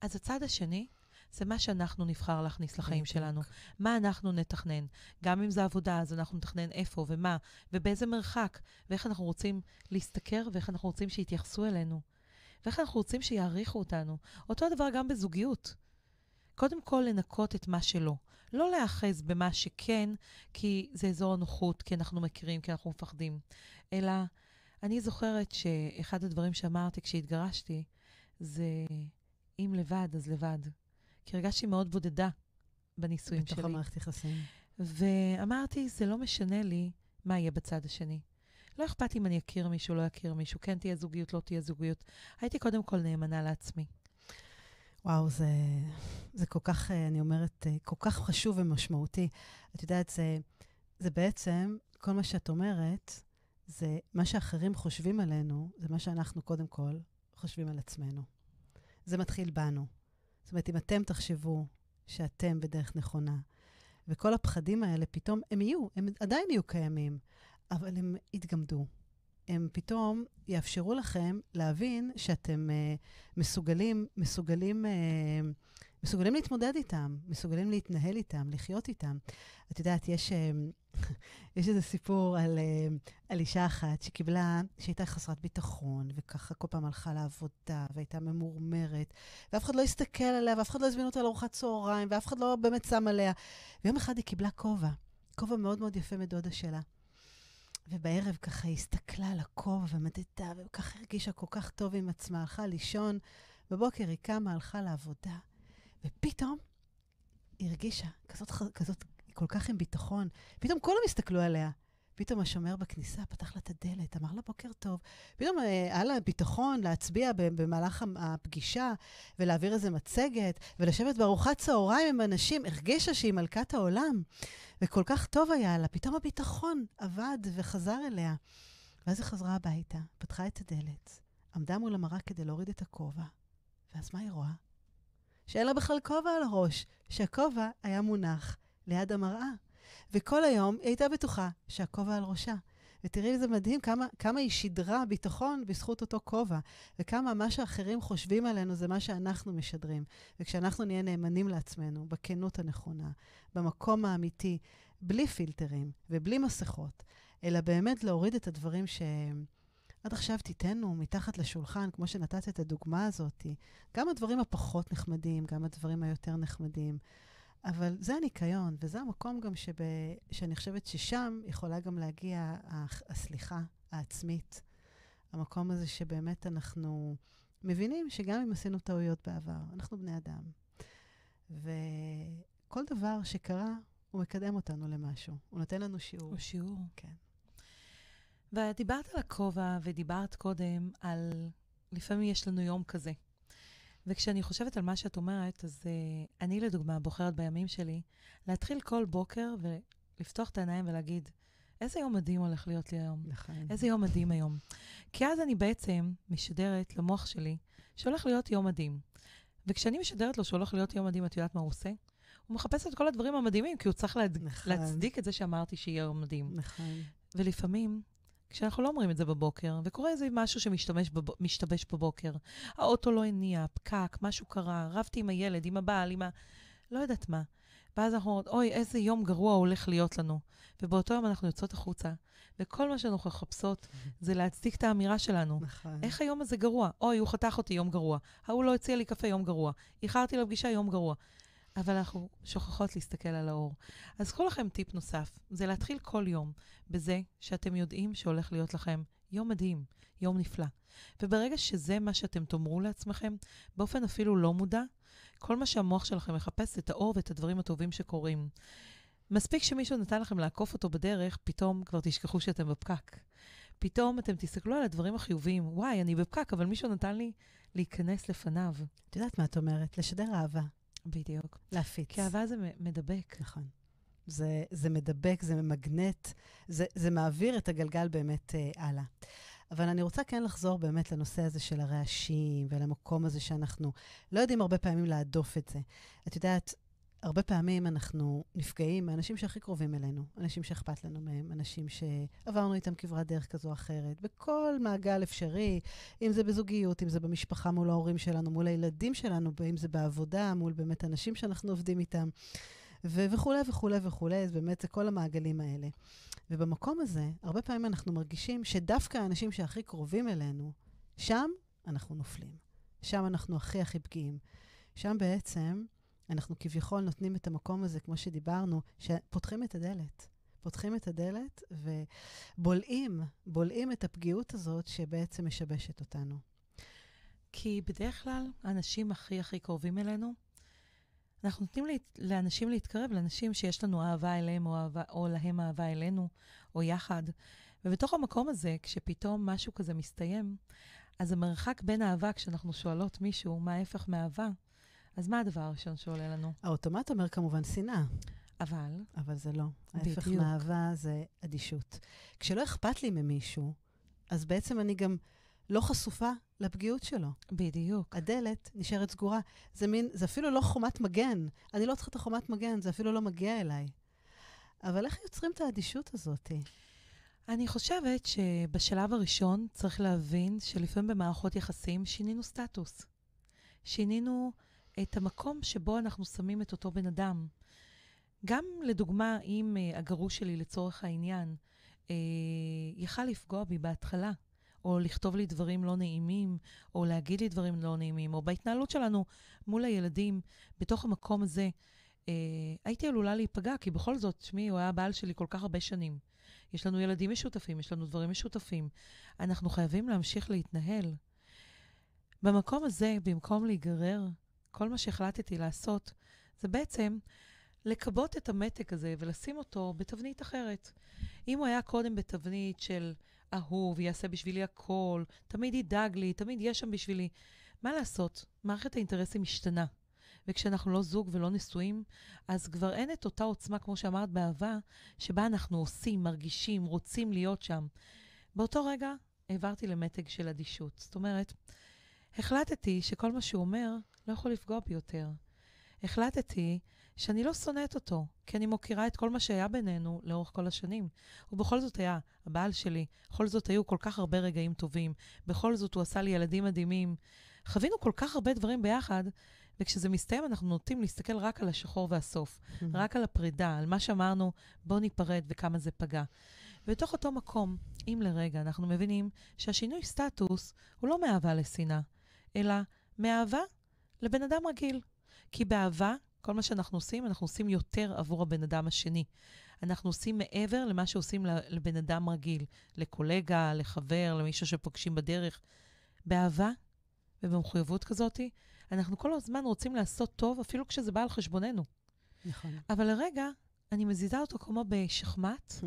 אז הצד השני זה מה שאנחנו נבחר להכניס לחיים. שלנו. מה אנחנו נתכנן. גם אם זה עבודה, אז אנחנו נתכנן איפה ומה, ובאיזה מרחק, ואיך אנחנו רוצים להשתכר, ואיך אנחנו רוצים שיתייחסו אלינו. ואיך אנחנו רוצים שיעריכו אותנו. אותו דבר גם בזוגיות. קודם כל, לנקות את מה שלא. לא להיאחז במה שכן, כי זה אזור הנוחות, כי אנחנו מכירים, כי אנחנו מפחדים. אלא, אני זוכרת שאחד הדברים שאמרתי כשהתגרשתי, זה אם לבד, אז לבד. כי הרגשתי מאוד בודדה בנישואים בתוך שלי. המערכת יחסים. ואמרתי, זה לא משנה לי מה יהיה בצד השני. לא אכפת אם אני אכיר מישהו, לא אכיר מישהו, כן תהיה זוגיות, לא תהיה זוגיות. הייתי קודם כל נאמנה לעצמי. וואו, זה, זה כל כך, אה, אני אומרת, אה, כל כך חשוב ומשמעותי. את יודעת, זה, זה בעצם, כל מה שאת אומרת, זה מה שאחרים חושבים עלינו, זה מה שאנחנו קודם כל חושבים על עצמנו. זה מתחיל בנו. זאת אומרת, אם אתם תחשבו שאתם בדרך נכונה, וכל הפחדים האלה פתאום, הם יהיו, הם עדיין יהיו קיימים, אבל הם יתגמדו. הם פתאום יאפשרו לכם להבין שאתם uh, מסוגלים, מסוגלים, uh, מסוגלים להתמודד איתם, מסוגלים להתנהל איתם, לחיות איתם. את יודעת, יש, uh, יש איזה סיפור על, uh, על אישה אחת שקיבלה, שהייתה חסרת ביטחון, וככה כל פעם הלכה לעבודה, והייתה ממורמרת, ואף אחד לא הסתכל עליה, ואף אחד לא הזמין אותה לארוחת צהריים, ואף אחד לא באמת שם עליה. ויום אחד היא קיבלה כובע, כובע מאוד מאוד יפה מדודה שלה. ובערב ככה הסתכלה על הכובע ומדדה, וככה הרגישה כל כך טוב עם עצמה, הלכה לישון. בבוקר היא קמה, הלכה לעבודה, ופתאום היא הרגישה כזאת, כזאת, כל כך עם ביטחון. פתאום כולם הסתכלו עליה. פתאום השומר בכניסה פתח לה את הדלת, אמר לה בוקר טוב. פתאום אה, היה לה ביטחון להצביע במהלך הפגישה ולהעביר איזה מצגת ולשבת בארוחת צהריים עם אנשים. הרגישה שהיא מלכת העולם, וכל כך טוב היה לה. פתאום הביטחון עבד וחזר אליה. ואז היא חזרה הביתה, פתחה את הדלת, עמדה מול המראה כדי להוריד את הכובע, ואז מה היא רואה? שאין לה בכלל כובע על הראש, שהכובע היה מונח ליד המראה. וכל היום היא הייתה בטוחה שהכובע על ראשה. ותראי איזה מדהים כמה, כמה היא שידרה ביטחון בזכות אותו כובע, וכמה מה שאחרים חושבים עלינו זה מה שאנחנו משדרים. וכשאנחנו נהיה נאמנים לעצמנו, בכנות הנכונה, במקום האמיתי, בלי פילטרים ובלי מסכות, אלא באמת להוריד את הדברים ש... עד עכשיו תיתנו מתחת לשולחן, כמו שנתת את הדוגמה הזאת, גם הדברים הפחות נחמדים, גם הדברים היותר נחמדים. אבל זה הניקיון, וזה המקום גם שב... שאני חושבת ששם יכולה גם להגיע הסליחה העצמית. המקום הזה שבאמת אנחנו מבינים שגם אם עשינו טעויות בעבר, אנחנו בני אדם. וכל דבר שקרה, הוא מקדם אותנו למשהו. הוא נותן לנו שיעור. הוא שיעור. כן. ודיברת על הכובע, ודיברת קודם על... לפעמים יש לנו יום כזה. וכשאני חושבת על מה שאת אומרת, אז uh, אני לדוגמה בוחרת בימים שלי להתחיל כל בוקר ולפתוח את העיניים ולהגיד, איזה יום מדהים הולך להיות לי היום. נכון. איזה יום מדהים היום. כי אז אני בעצם משדרת למוח שלי שהולך להיות יום מדהים. וכשאני משדרת לו שהולך להיות יום מדהים, את יודעת מה הוא עושה? הוא מחפש את כל הדברים המדהימים, כי הוא צריך להד... נכון. להצדיק את זה שאמרתי שיהיה יום מדהים. נכון. ולפעמים כשאנחנו לא אומרים את זה בבוקר, וקורה איזה משהו שמשתבש בבוקר, האוטו לא הניע, פקק, משהו קרה, רבתי עם הילד, עם הבעל, עם ה... לא יודעת מה. ואז אנחנו אומרות, אוי, איזה יום גרוע הולך להיות לנו. ובאותו יום אנחנו יוצאות החוצה, וכל מה שאנחנו מחפשות זה להצדיק את האמירה שלנו. נכון. איך היום הזה גרוע? אוי, הוא חתך אותי יום גרוע. ההוא לא הציע לי קפה יום גרוע. איחרתי לפגישה יום גרוע. אבל אנחנו שוכחות להסתכל על האור. אז קחו לכם טיפ נוסף, זה להתחיל כל יום בזה שאתם יודעים שהולך להיות לכם יום מדהים, יום נפלא. וברגע שזה מה שאתם תאמרו לעצמכם, באופן אפילו לא מודע, כל מה שהמוח שלכם מחפש את האור ואת הדברים הטובים שקורים. מספיק שמישהו נתן לכם לעקוף אותו בדרך, פתאום כבר תשכחו שאתם בפקק. פתאום אתם תסתכלו על הדברים החיוביים, וואי, אני בפקק, אבל מישהו נתן לי להיכנס לפניו. את יודעת מה את אומרת? לשדר אהבה. בדיוק. להפיץ. כי אהבה זה מדבק. נכון. זה, זה מדבק, זה ממגנט, זה, זה מעביר את הגלגל באמת אה, הלאה. אבל אני רוצה כן לחזור באמת לנושא הזה של הרעשים ולמקום הזה שאנחנו לא יודעים הרבה פעמים להדוף את זה. את יודעת, הרבה פעמים אנחנו נפגעים מאנשים שהכי קרובים אלינו, אנשים שאכפת לנו מהם, אנשים שעברנו איתם כברת דרך כזו או אחרת, בכל מעגל אפשרי, אם זה בזוגיות, אם זה במשפחה מול ההורים שלנו, מול הילדים שלנו, אם זה בעבודה, מול באמת אנשים שאנחנו עובדים איתם, ו- וכולי וכולי וכולי, אז באמת זה כל המעגלים האלה. ובמקום הזה, הרבה פעמים אנחנו מרגישים שדווקא האנשים שהכי קרובים אלינו, שם אנחנו נופלים. שם אנחנו הכי הכי פגיעים. שם בעצם אנחנו כביכול נותנים את המקום הזה, כמו שדיברנו, שפותחים את הדלת. פותחים את הדלת ובולעים, בולעים את הפגיעות הזאת שבעצם משבשת אותנו. כי בדרך כלל האנשים הכי הכי קרובים אלינו, אנחנו נותנים לה, לאנשים להתקרב, לאנשים שיש לנו אהבה אליהם או, אהבה, או להם אהבה אלינו, או יחד. ובתוך המקום הזה, כשפתאום משהו כזה מסתיים, אז המרחק בין אהבה, כשאנחנו שואלות מישהו מה ההפך מאהבה, אז מה הדבר הראשון שעולה לנו? האוטומט אומר כמובן שנאה, אבל, אבל זה לא. ההפך בדיוק. מאהבה זה אדישות. כשלא אכפת לי ממישהו, אז בעצם אני גם לא חשופה לפגיעות שלו. בדיוק. הדלת נשארת סגורה. זה מין, זה אפילו לא חומת מגן. אני לא צריכה את החומת מגן, זה אפילו לא מגיע אליי. אבל איך יוצרים את האדישות הזאת? אני חושבת שבשלב הראשון צריך להבין שלפעמים במערכות יחסים שינינו סטטוס. שינינו את המקום שבו אנחנו שמים את אותו בן אדם. גם לדוגמה, אם uh, הגרוש שלי, לצורך העניין, uh, יכל לפגוע בי בהתחלה, או לכתוב לי דברים לא נעימים, או להגיד לי דברים לא נעימים, או בהתנהלות שלנו מול הילדים, בתוך המקום הזה, uh, הייתי עלולה להיפגע, כי בכל זאת, שמי, הוא היה הבעל שלי כל כך הרבה שנים. יש לנו ילדים משותפים, יש לנו דברים משותפים. אנחנו חייבים להמשיך להתנהל. במקום הזה, במקום להיגרר, כל מה שהחלטתי לעשות, זה בעצם לכבות את המתג הזה ולשים אותו בתבנית אחרת. אם הוא היה קודם בתבנית של אהוב, יעשה בשבילי הכל, תמיד ידאג לי, תמיד יהיה שם בשבילי, מה לעשות? מערכת האינטרסים משתנה. וכשאנחנו לא זוג ולא נשואים, אז כבר אין את אותה עוצמה, כמו שאמרת, באהבה, שבה אנחנו עושים, מרגישים, רוצים להיות שם. באותו רגע העברתי למתג של אדישות. זאת אומרת, החלטתי שכל מה שהוא אומר לא יכול לפגוע בי יותר. החלטתי שאני לא שונאת אותו, כי אני מוקירה את כל מה שהיה בינינו לאורך כל השנים. ובכל זאת היה הבעל שלי, בכל זאת היו כל כך הרבה רגעים טובים, בכל זאת הוא עשה לי ילדים מדהימים. חווינו כל כך הרבה דברים ביחד, וכשזה מסתיים אנחנו נוטים להסתכל רק על השחור והסוף, רק על הפרידה, על מה שאמרנו, בוא ניפרד וכמה זה פגע. ובתוך אותו מקום, אם לרגע אנחנו מבינים שהשינוי סטטוס הוא לא מאהבה לשנאה, אלא מאהבה לבן אדם רגיל. כי באהבה, כל מה שאנחנו עושים, אנחנו עושים יותר עבור הבן אדם השני. אנחנו עושים מעבר למה שעושים לבן אדם רגיל, לקולגה, לחבר, למישהו שפוגשים בדרך. באהבה ובמחויבות כזאת, אנחנו כל הזמן רוצים לעשות טוב, אפילו כשזה בא על חשבוננו. נכון. אבל לרגע, אני מזיזה אותו כמו בשחמט, Hmm.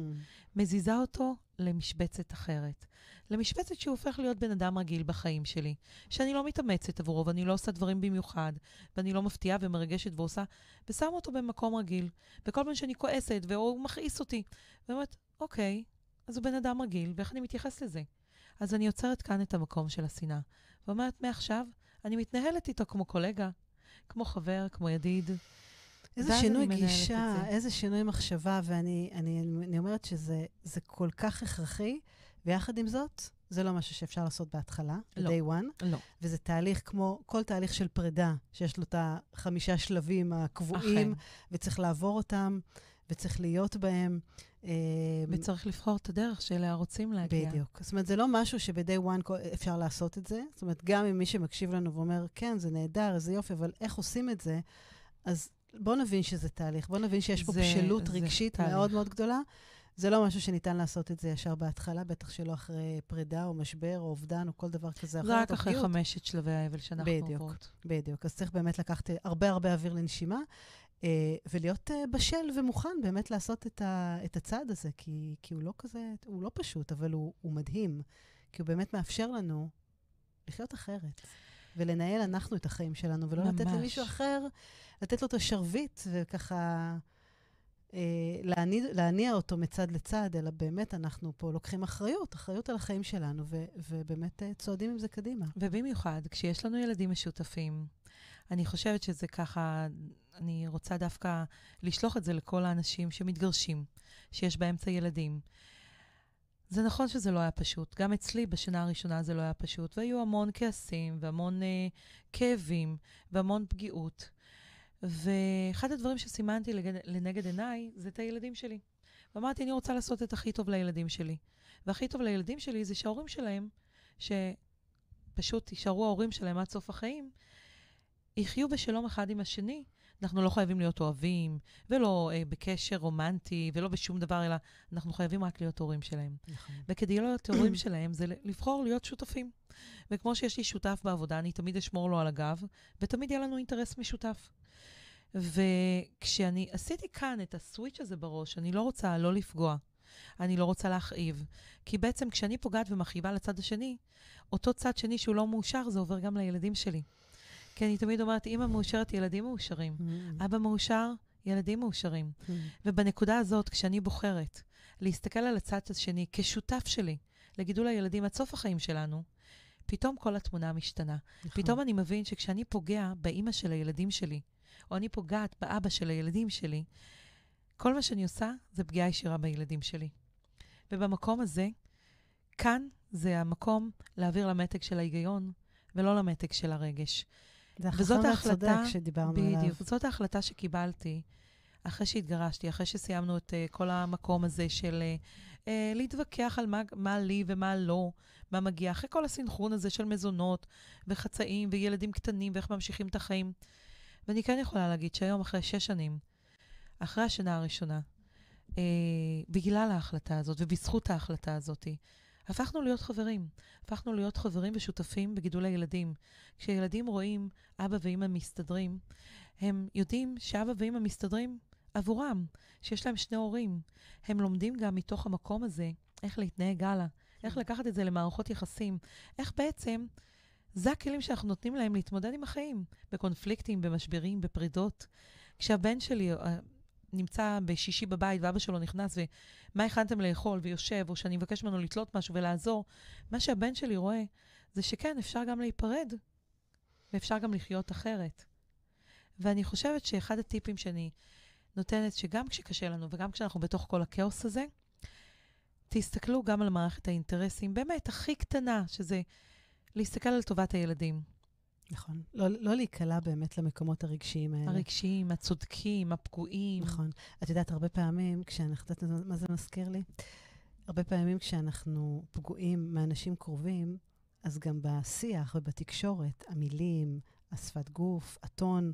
מזיזה אותו למשבצת אחרת. למשבצת שהוא הופך להיות בן אדם רגיל בחיים שלי, שאני לא מתאמצת עבורו ואני לא עושה דברים במיוחד, ואני לא מפתיעה ומרגשת ועושה, ושם אותו במקום רגיל. וכל פעם שאני כועסת והוא מכעיס אותי, ואומרת, אוקיי, אז הוא בן אדם רגיל, ואיך אני מתייחס לזה? אז אני יוצרת כאן את המקום של השנאה, ואומרת, מעכשיו, אני מתנהלת איתו כמו קולגה, כמו חבר, כמו ידיד. איזה שינוי גישה, זה. איזה שינוי מחשבה, ואני אני, אני אומרת שזה זה כל כך הכרחי, ויחד עם זאת, זה לא משהו שאפשר לעשות בהתחלה, לא. ב-day one, לא. וזה תהליך כמו כל תהליך של פרידה, שיש לו את החמישה שלבים הקבועים, אכן. וצריך לעבור אותם, וצריך להיות בהם. אה, וצריך לבחור את הדרך שאליה רוצים להגיע. בדיוק. זאת אומרת, זה לא משהו שב-day one אפשר לעשות את זה. זאת אומרת, גם אם מי שמקשיב לנו ואומר, כן, זה נהדר, איזה יופי, אבל איך עושים את זה? אז בואו נבין שזה תהליך. בואו נבין שיש פה זה- בשלות זה רגשית תהליך. מאוד מאוד גדולה. זה לא משהו שניתן לעשות את זה ישר בהתחלה, בטח שלא אחרי פרידה או משבר או אובדן או כל דבר כזה אחר. זה רק אחרי. חמשת שלבי האבל שאנחנו בדיוק. עוברות. בדיוק. אז צריך באמת לקחת הרבה הרבה אוויר לנשימה, אה, ולהיות אה, בשל ומוכן באמת לעשות את, ה, את הצעד הזה, כי, כי הוא לא כזה, הוא לא פשוט, אבל הוא, הוא מדהים, כי הוא באמת מאפשר לנו לחיות אחרת, ולנהל אנחנו את החיים שלנו, ולא לתת ממש. למישהו אחר, לתת לו את השרביט, וככה אה, להניע, להניע אותו מצד לצד, אלא באמת אנחנו פה לוקחים אחריות, אחריות על החיים שלנו, ו, ובאמת אה, צועדים עם זה קדימה. ובמיוחד, כשיש לנו ילדים משותפים, אני חושבת שזה ככה, אני רוצה דווקא לשלוח את זה לכל האנשים שמתגרשים, שיש באמצע ילדים. זה נכון שזה לא היה פשוט. גם אצלי בשנה הראשונה זה לא היה פשוט, והיו המון כעסים והמון אה, כאבים והמון פגיעות. ואחד הדברים שסימנתי לגד, לנגד עיניי זה את הילדים שלי. ואמרתי, אני רוצה לעשות את הכי טוב לילדים שלי. והכי טוב לילדים שלי זה שההורים שלהם, שפשוט יישארו ההורים שלהם עד סוף החיים, יחיו בשלום אחד עם השני, אנחנו לא חייבים להיות אוהבים, ולא אה, בקשר רומנטי, ולא בשום דבר, אלא אנחנו חייבים רק להיות הורים שלהם. נכון. וכדי להיות הורים שלהם, זה לבחור להיות שותפים. וכמו שיש לי שותף בעבודה, אני תמיד אשמור לו על הגב, ותמיד יהיה לנו אינטרס משותף. וכשאני עשיתי כאן את הסוויץ' הזה בראש, אני לא רוצה לא לפגוע, אני לא רוצה להכאיב, כי בעצם כשאני פוגעת ומכאיבה לצד השני, אותו צד שני שהוא לא מאושר, זה עובר גם לילדים שלי. כי אני תמיד אומרת, אמא מאושרת, ילדים מאושרים. Mm. אבא מאושר, ילדים מאושרים. Mm. ובנקודה הזאת, כשאני בוחרת להסתכל על הצד השני כשותף שלי לגידול הילדים עד סוף החיים שלנו, פתאום כל התמונה משתנה. נכון. פתאום אני מבין שכשאני פוגע באימא של הילדים שלי, או אני פוגעת באבא של הילדים שלי, כל מה שאני עושה זה פגיעה ישירה בילדים שלי. ובמקום הזה, כאן זה המקום להעביר למתג של ההיגיון, ולא למתג של הרגש. זה וזאת ההחלטה, שדיברנו עליו. בדיוק, זאת ההחלטה שקיבלתי אחרי שהתגרשתי, אחרי שסיימנו את uh, כל המקום הזה של uh, uh, להתווכח על מה, מה לי ומה לא, מה מגיע, אחרי כל הסנכרון הזה של מזונות וחצאים וילדים קטנים ואיך ממשיכים את החיים. ואני כן יכולה להגיד שהיום, אחרי שש שנים, אחרי השנה הראשונה, אה, בגלל ההחלטה הזאת ובזכות ההחלטה הזאת, הפכנו להיות חברים. הפכנו להיות חברים ושותפים בגידול הילדים. כשילדים רואים אבא ואימא מסתדרים, הם יודעים שאבא ואימא מסתדרים עבורם, שיש להם שני הורים. הם לומדים גם מתוך המקום הזה איך להתנהג הלאה, איך לקחת את זה למערכות יחסים, איך בעצם זה הכלים שאנחנו נותנים להם להתמודד עם החיים, בקונפליקטים, במשברים, בפרידות. כשהבן שלי אה, נמצא בשישי בבית ואבא שלו נכנס ומה הכנתם לאכול ויושב, או שאני מבקש ממנו לתלות משהו ולעזור, מה שהבן שלי רואה זה שכן, אפשר גם להיפרד, ואפשר גם לחיות אחרת. ואני חושבת שאחד הטיפים שאני נותנת, שגם כשקשה לנו וגם כשאנחנו בתוך כל הכאוס הזה, תסתכלו גם על מערכת האינטרסים, באמת, הכי קטנה, שזה להסתכל על טובת הילדים. נכון. לא, לא להיקלע באמת למקומות הרגשיים האלה. הרגשיים, הצודקים, הפגועים. נכון. את יודעת, הרבה פעמים, כשאנחנו, את יודעת מה זה מזכיר לי? הרבה פעמים כשאנחנו פגועים מאנשים קרובים, אז גם בשיח ובתקשורת, המילים, השפת גוף, הטון,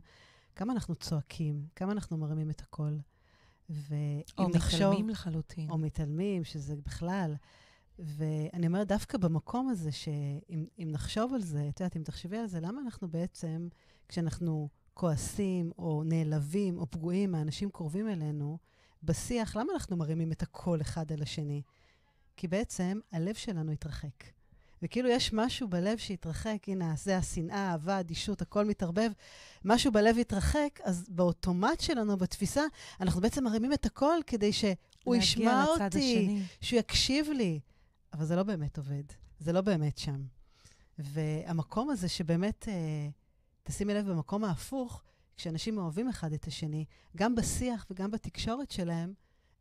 כמה אנחנו צועקים, כמה אנחנו מרימים את הקול. ואם או נחשוב... מתעלמים לחלוטין. או מתעלמים, שזה בכלל. ואני אומרת, דווקא במקום הזה, שאם אם נחשוב על זה, את יודעת, אם תחשבי על זה, למה אנחנו בעצם, כשאנחנו כועסים, או נעלבים, או פגועים מהאנשים קרובים אלינו, בשיח, למה אנחנו מרימים את הקול אחד על השני? כי בעצם הלב שלנו התרחק. וכאילו יש משהו בלב שהתרחק, הנה, זה השנאה, האהבה, אדישות, הכל מתערבב. משהו בלב התרחק, אז באוטומט שלנו, בתפיסה, אנחנו בעצם מרימים את הקול כדי שהוא ישמע אותי, השני. שהוא יקשיב לי. אבל זה לא באמת עובד, זה לא באמת שם. והמקום הזה שבאמת, אה, תשימי לב, במקום ההפוך, כשאנשים אוהבים אחד את השני, גם בשיח וגם בתקשורת שלהם,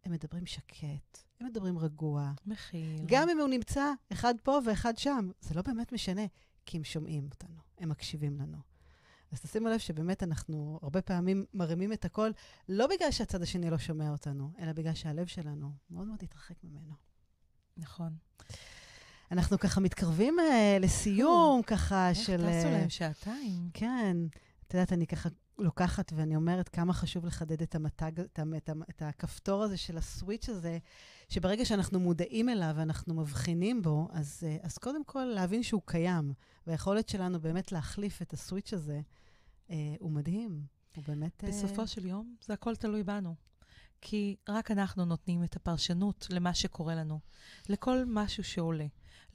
הם מדברים שקט, הם מדברים רגוע. מכיל. גם אם הוא נמצא אחד פה ואחד שם, זה לא באמת משנה, כי הם שומעים אותנו, הם מקשיבים לנו. אז תשימו לב שבאמת אנחנו הרבה פעמים מרימים את הקול, לא בגלל שהצד השני לא שומע אותנו, אלא בגלל שהלב שלנו מאוד מאוד התרחק ממנו. נכון. אנחנו ככה מתקרבים uh, לסיום, ככה איך של... טסו אה, להם שעתיים? כן. את יודעת, אני ככה לוקחת ואני אומרת כמה חשוב לחדד את המתג, את, את, את הכפתור הזה של הסוויץ' הזה, שברגע שאנחנו מודעים אליו ואנחנו מבחינים בו, אז, אה, אז קודם כל להבין שהוא קיים. והיכולת שלנו באמת להחליף את הסוויץ' הזה, אה, הוא מדהים. הוא באמת... אה, בסופו של יום, זה הכל תלוי בנו. כי רק אנחנו נותנים את הפרשנות למה שקורה לנו, לכל משהו שעולה,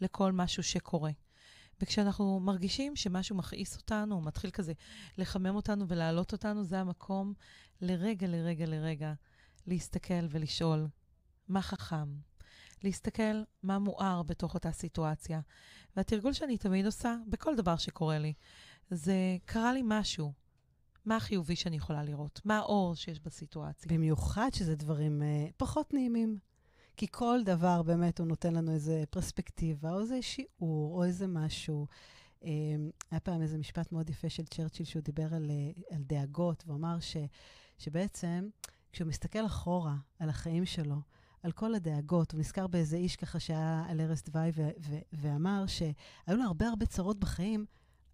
לכל משהו שקורה. וכשאנחנו מרגישים שמשהו מכעיס אותנו, או מתחיל כזה לחמם אותנו ולהעלות אותנו, זה המקום לרגע, לרגע, לרגע, להסתכל ולשאול מה חכם. להסתכל מה מואר בתוך אותה סיטואציה. והתרגול שאני תמיד עושה, בכל דבר שקורה לי, זה קרה לי משהו. מה החיובי שאני יכולה לראות? מה האור שיש בסיטואציה? במיוחד שזה דברים uh, פחות נעימים. כי כל דבר באמת הוא נותן לנו איזה פרספקטיבה, או איזה שיעור, או איזה משהו. Um, היה פעם איזה משפט מאוד יפה של צ'רצ'יל, שהוא דיבר על, uh, על דאגות, והוא אמר ש, שבעצם, כשהוא מסתכל אחורה על החיים שלו, על כל הדאגות, הוא נזכר באיזה איש ככה שהיה על ערש דווי, ואמר שהיו לו הרבה הרבה צרות בחיים,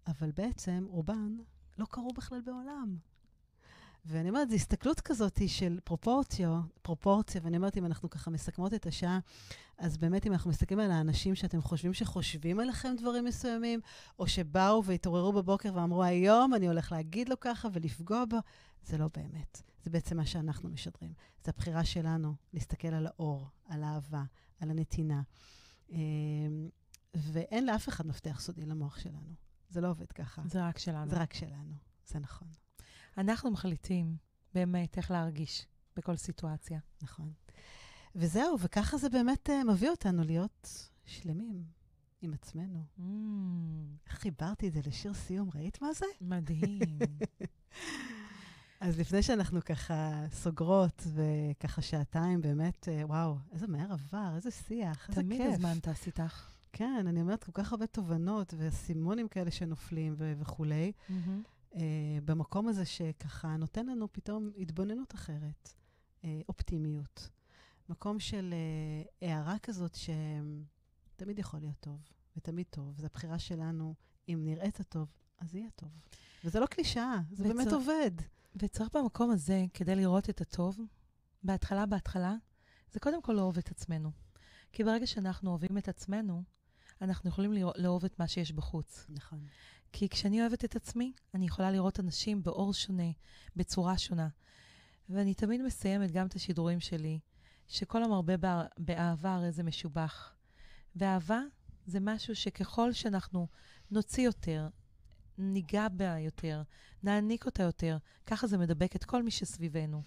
אבל בעצם רובן לא קרו בכלל בעולם. ואני אומרת, זו הסתכלות כזאת של פרופורציה, פרופורציה, ואני אומרת, אם אנחנו ככה מסכמות את השעה, אז באמת, אם אנחנו מסתכלים על האנשים שאתם חושבים שחושבים עליכם דברים מסוימים, או שבאו והתעוררו בבוקר ואמרו, היום אני הולך להגיד לו ככה ולפגוע בו, זה לא באמת. זה בעצם מה שאנחנו משדרים. זו הבחירה שלנו להסתכל על האור, על האהבה, על הנתינה. אמ, ואין לאף אחד מפתח סודי למוח שלנו. זה לא עובד ככה. זה רק שלנו. זה רק שלנו, זה נכון. אנחנו מחליטים באמת איך להרגיש בכל סיטואציה. נכון. וזהו, וככה זה באמת uh, מביא אותנו להיות שלמים עם עצמנו. Mm, איך חיברתי את זה לשיר סיום, ראית מה זה? מדהים. אז לפני שאנחנו ככה סוגרות, וככה שעתיים, באמת, אה, וואו, איזה מהר עבר, איזה שיח, איזה תמיד כיף. הזמן טס איתך. כן, אני אומרת, כל כך הרבה תובנות ואסימונים כאלה שנופלים ו- וכולי. אה, במקום הזה שככה נותן לנו פתאום התבוננות אחרת, אה, אופטימיות. מקום של אה, הערה כזאת שתמיד יכול להיות טוב, ותמיד טוב. זו הבחירה שלנו, אם נראית הטוב, אז יהיה טוב. וזה לא קלישאה, זה באמת וצר- עובד. וצריך במקום הזה, כדי לראות את הטוב, בהתחלה, בהתחלה, זה קודם כל לאהוב את עצמנו. כי ברגע שאנחנו אוהבים את עצמנו, אנחנו יכולים לראות- לאהוב את מה שיש בחוץ. נכון. כי כשאני אוהבת את עצמי, אני יכולה לראות אנשים באור שונה, בצורה שונה. ואני תמיד מסיימת גם את השידורים שלי, שכל המרבה בא- באהבה הרי זה משובח. ואהבה זה משהו שככל שאנחנו נוציא יותר, ניגע בה יותר, נעניק אותה יותר, ככה זה מדבק את כל מי שסביבנו.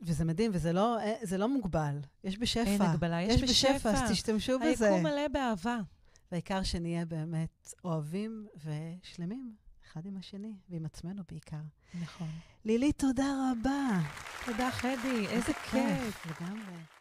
וזה מדהים, וזה לא, אה, זה לא מוגבל. יש בשפע. אין הגבלה, יש בשפע. אז תשתמשו בזה. היקום מלא באהבה. והעיקר שנהיה באמת אוהבים ושלמים אחד עם השני, ועם עצמנו בעיקר. נכון. לילי, תודה רבה. תודה, חדי, איזה כיף. לגמרי.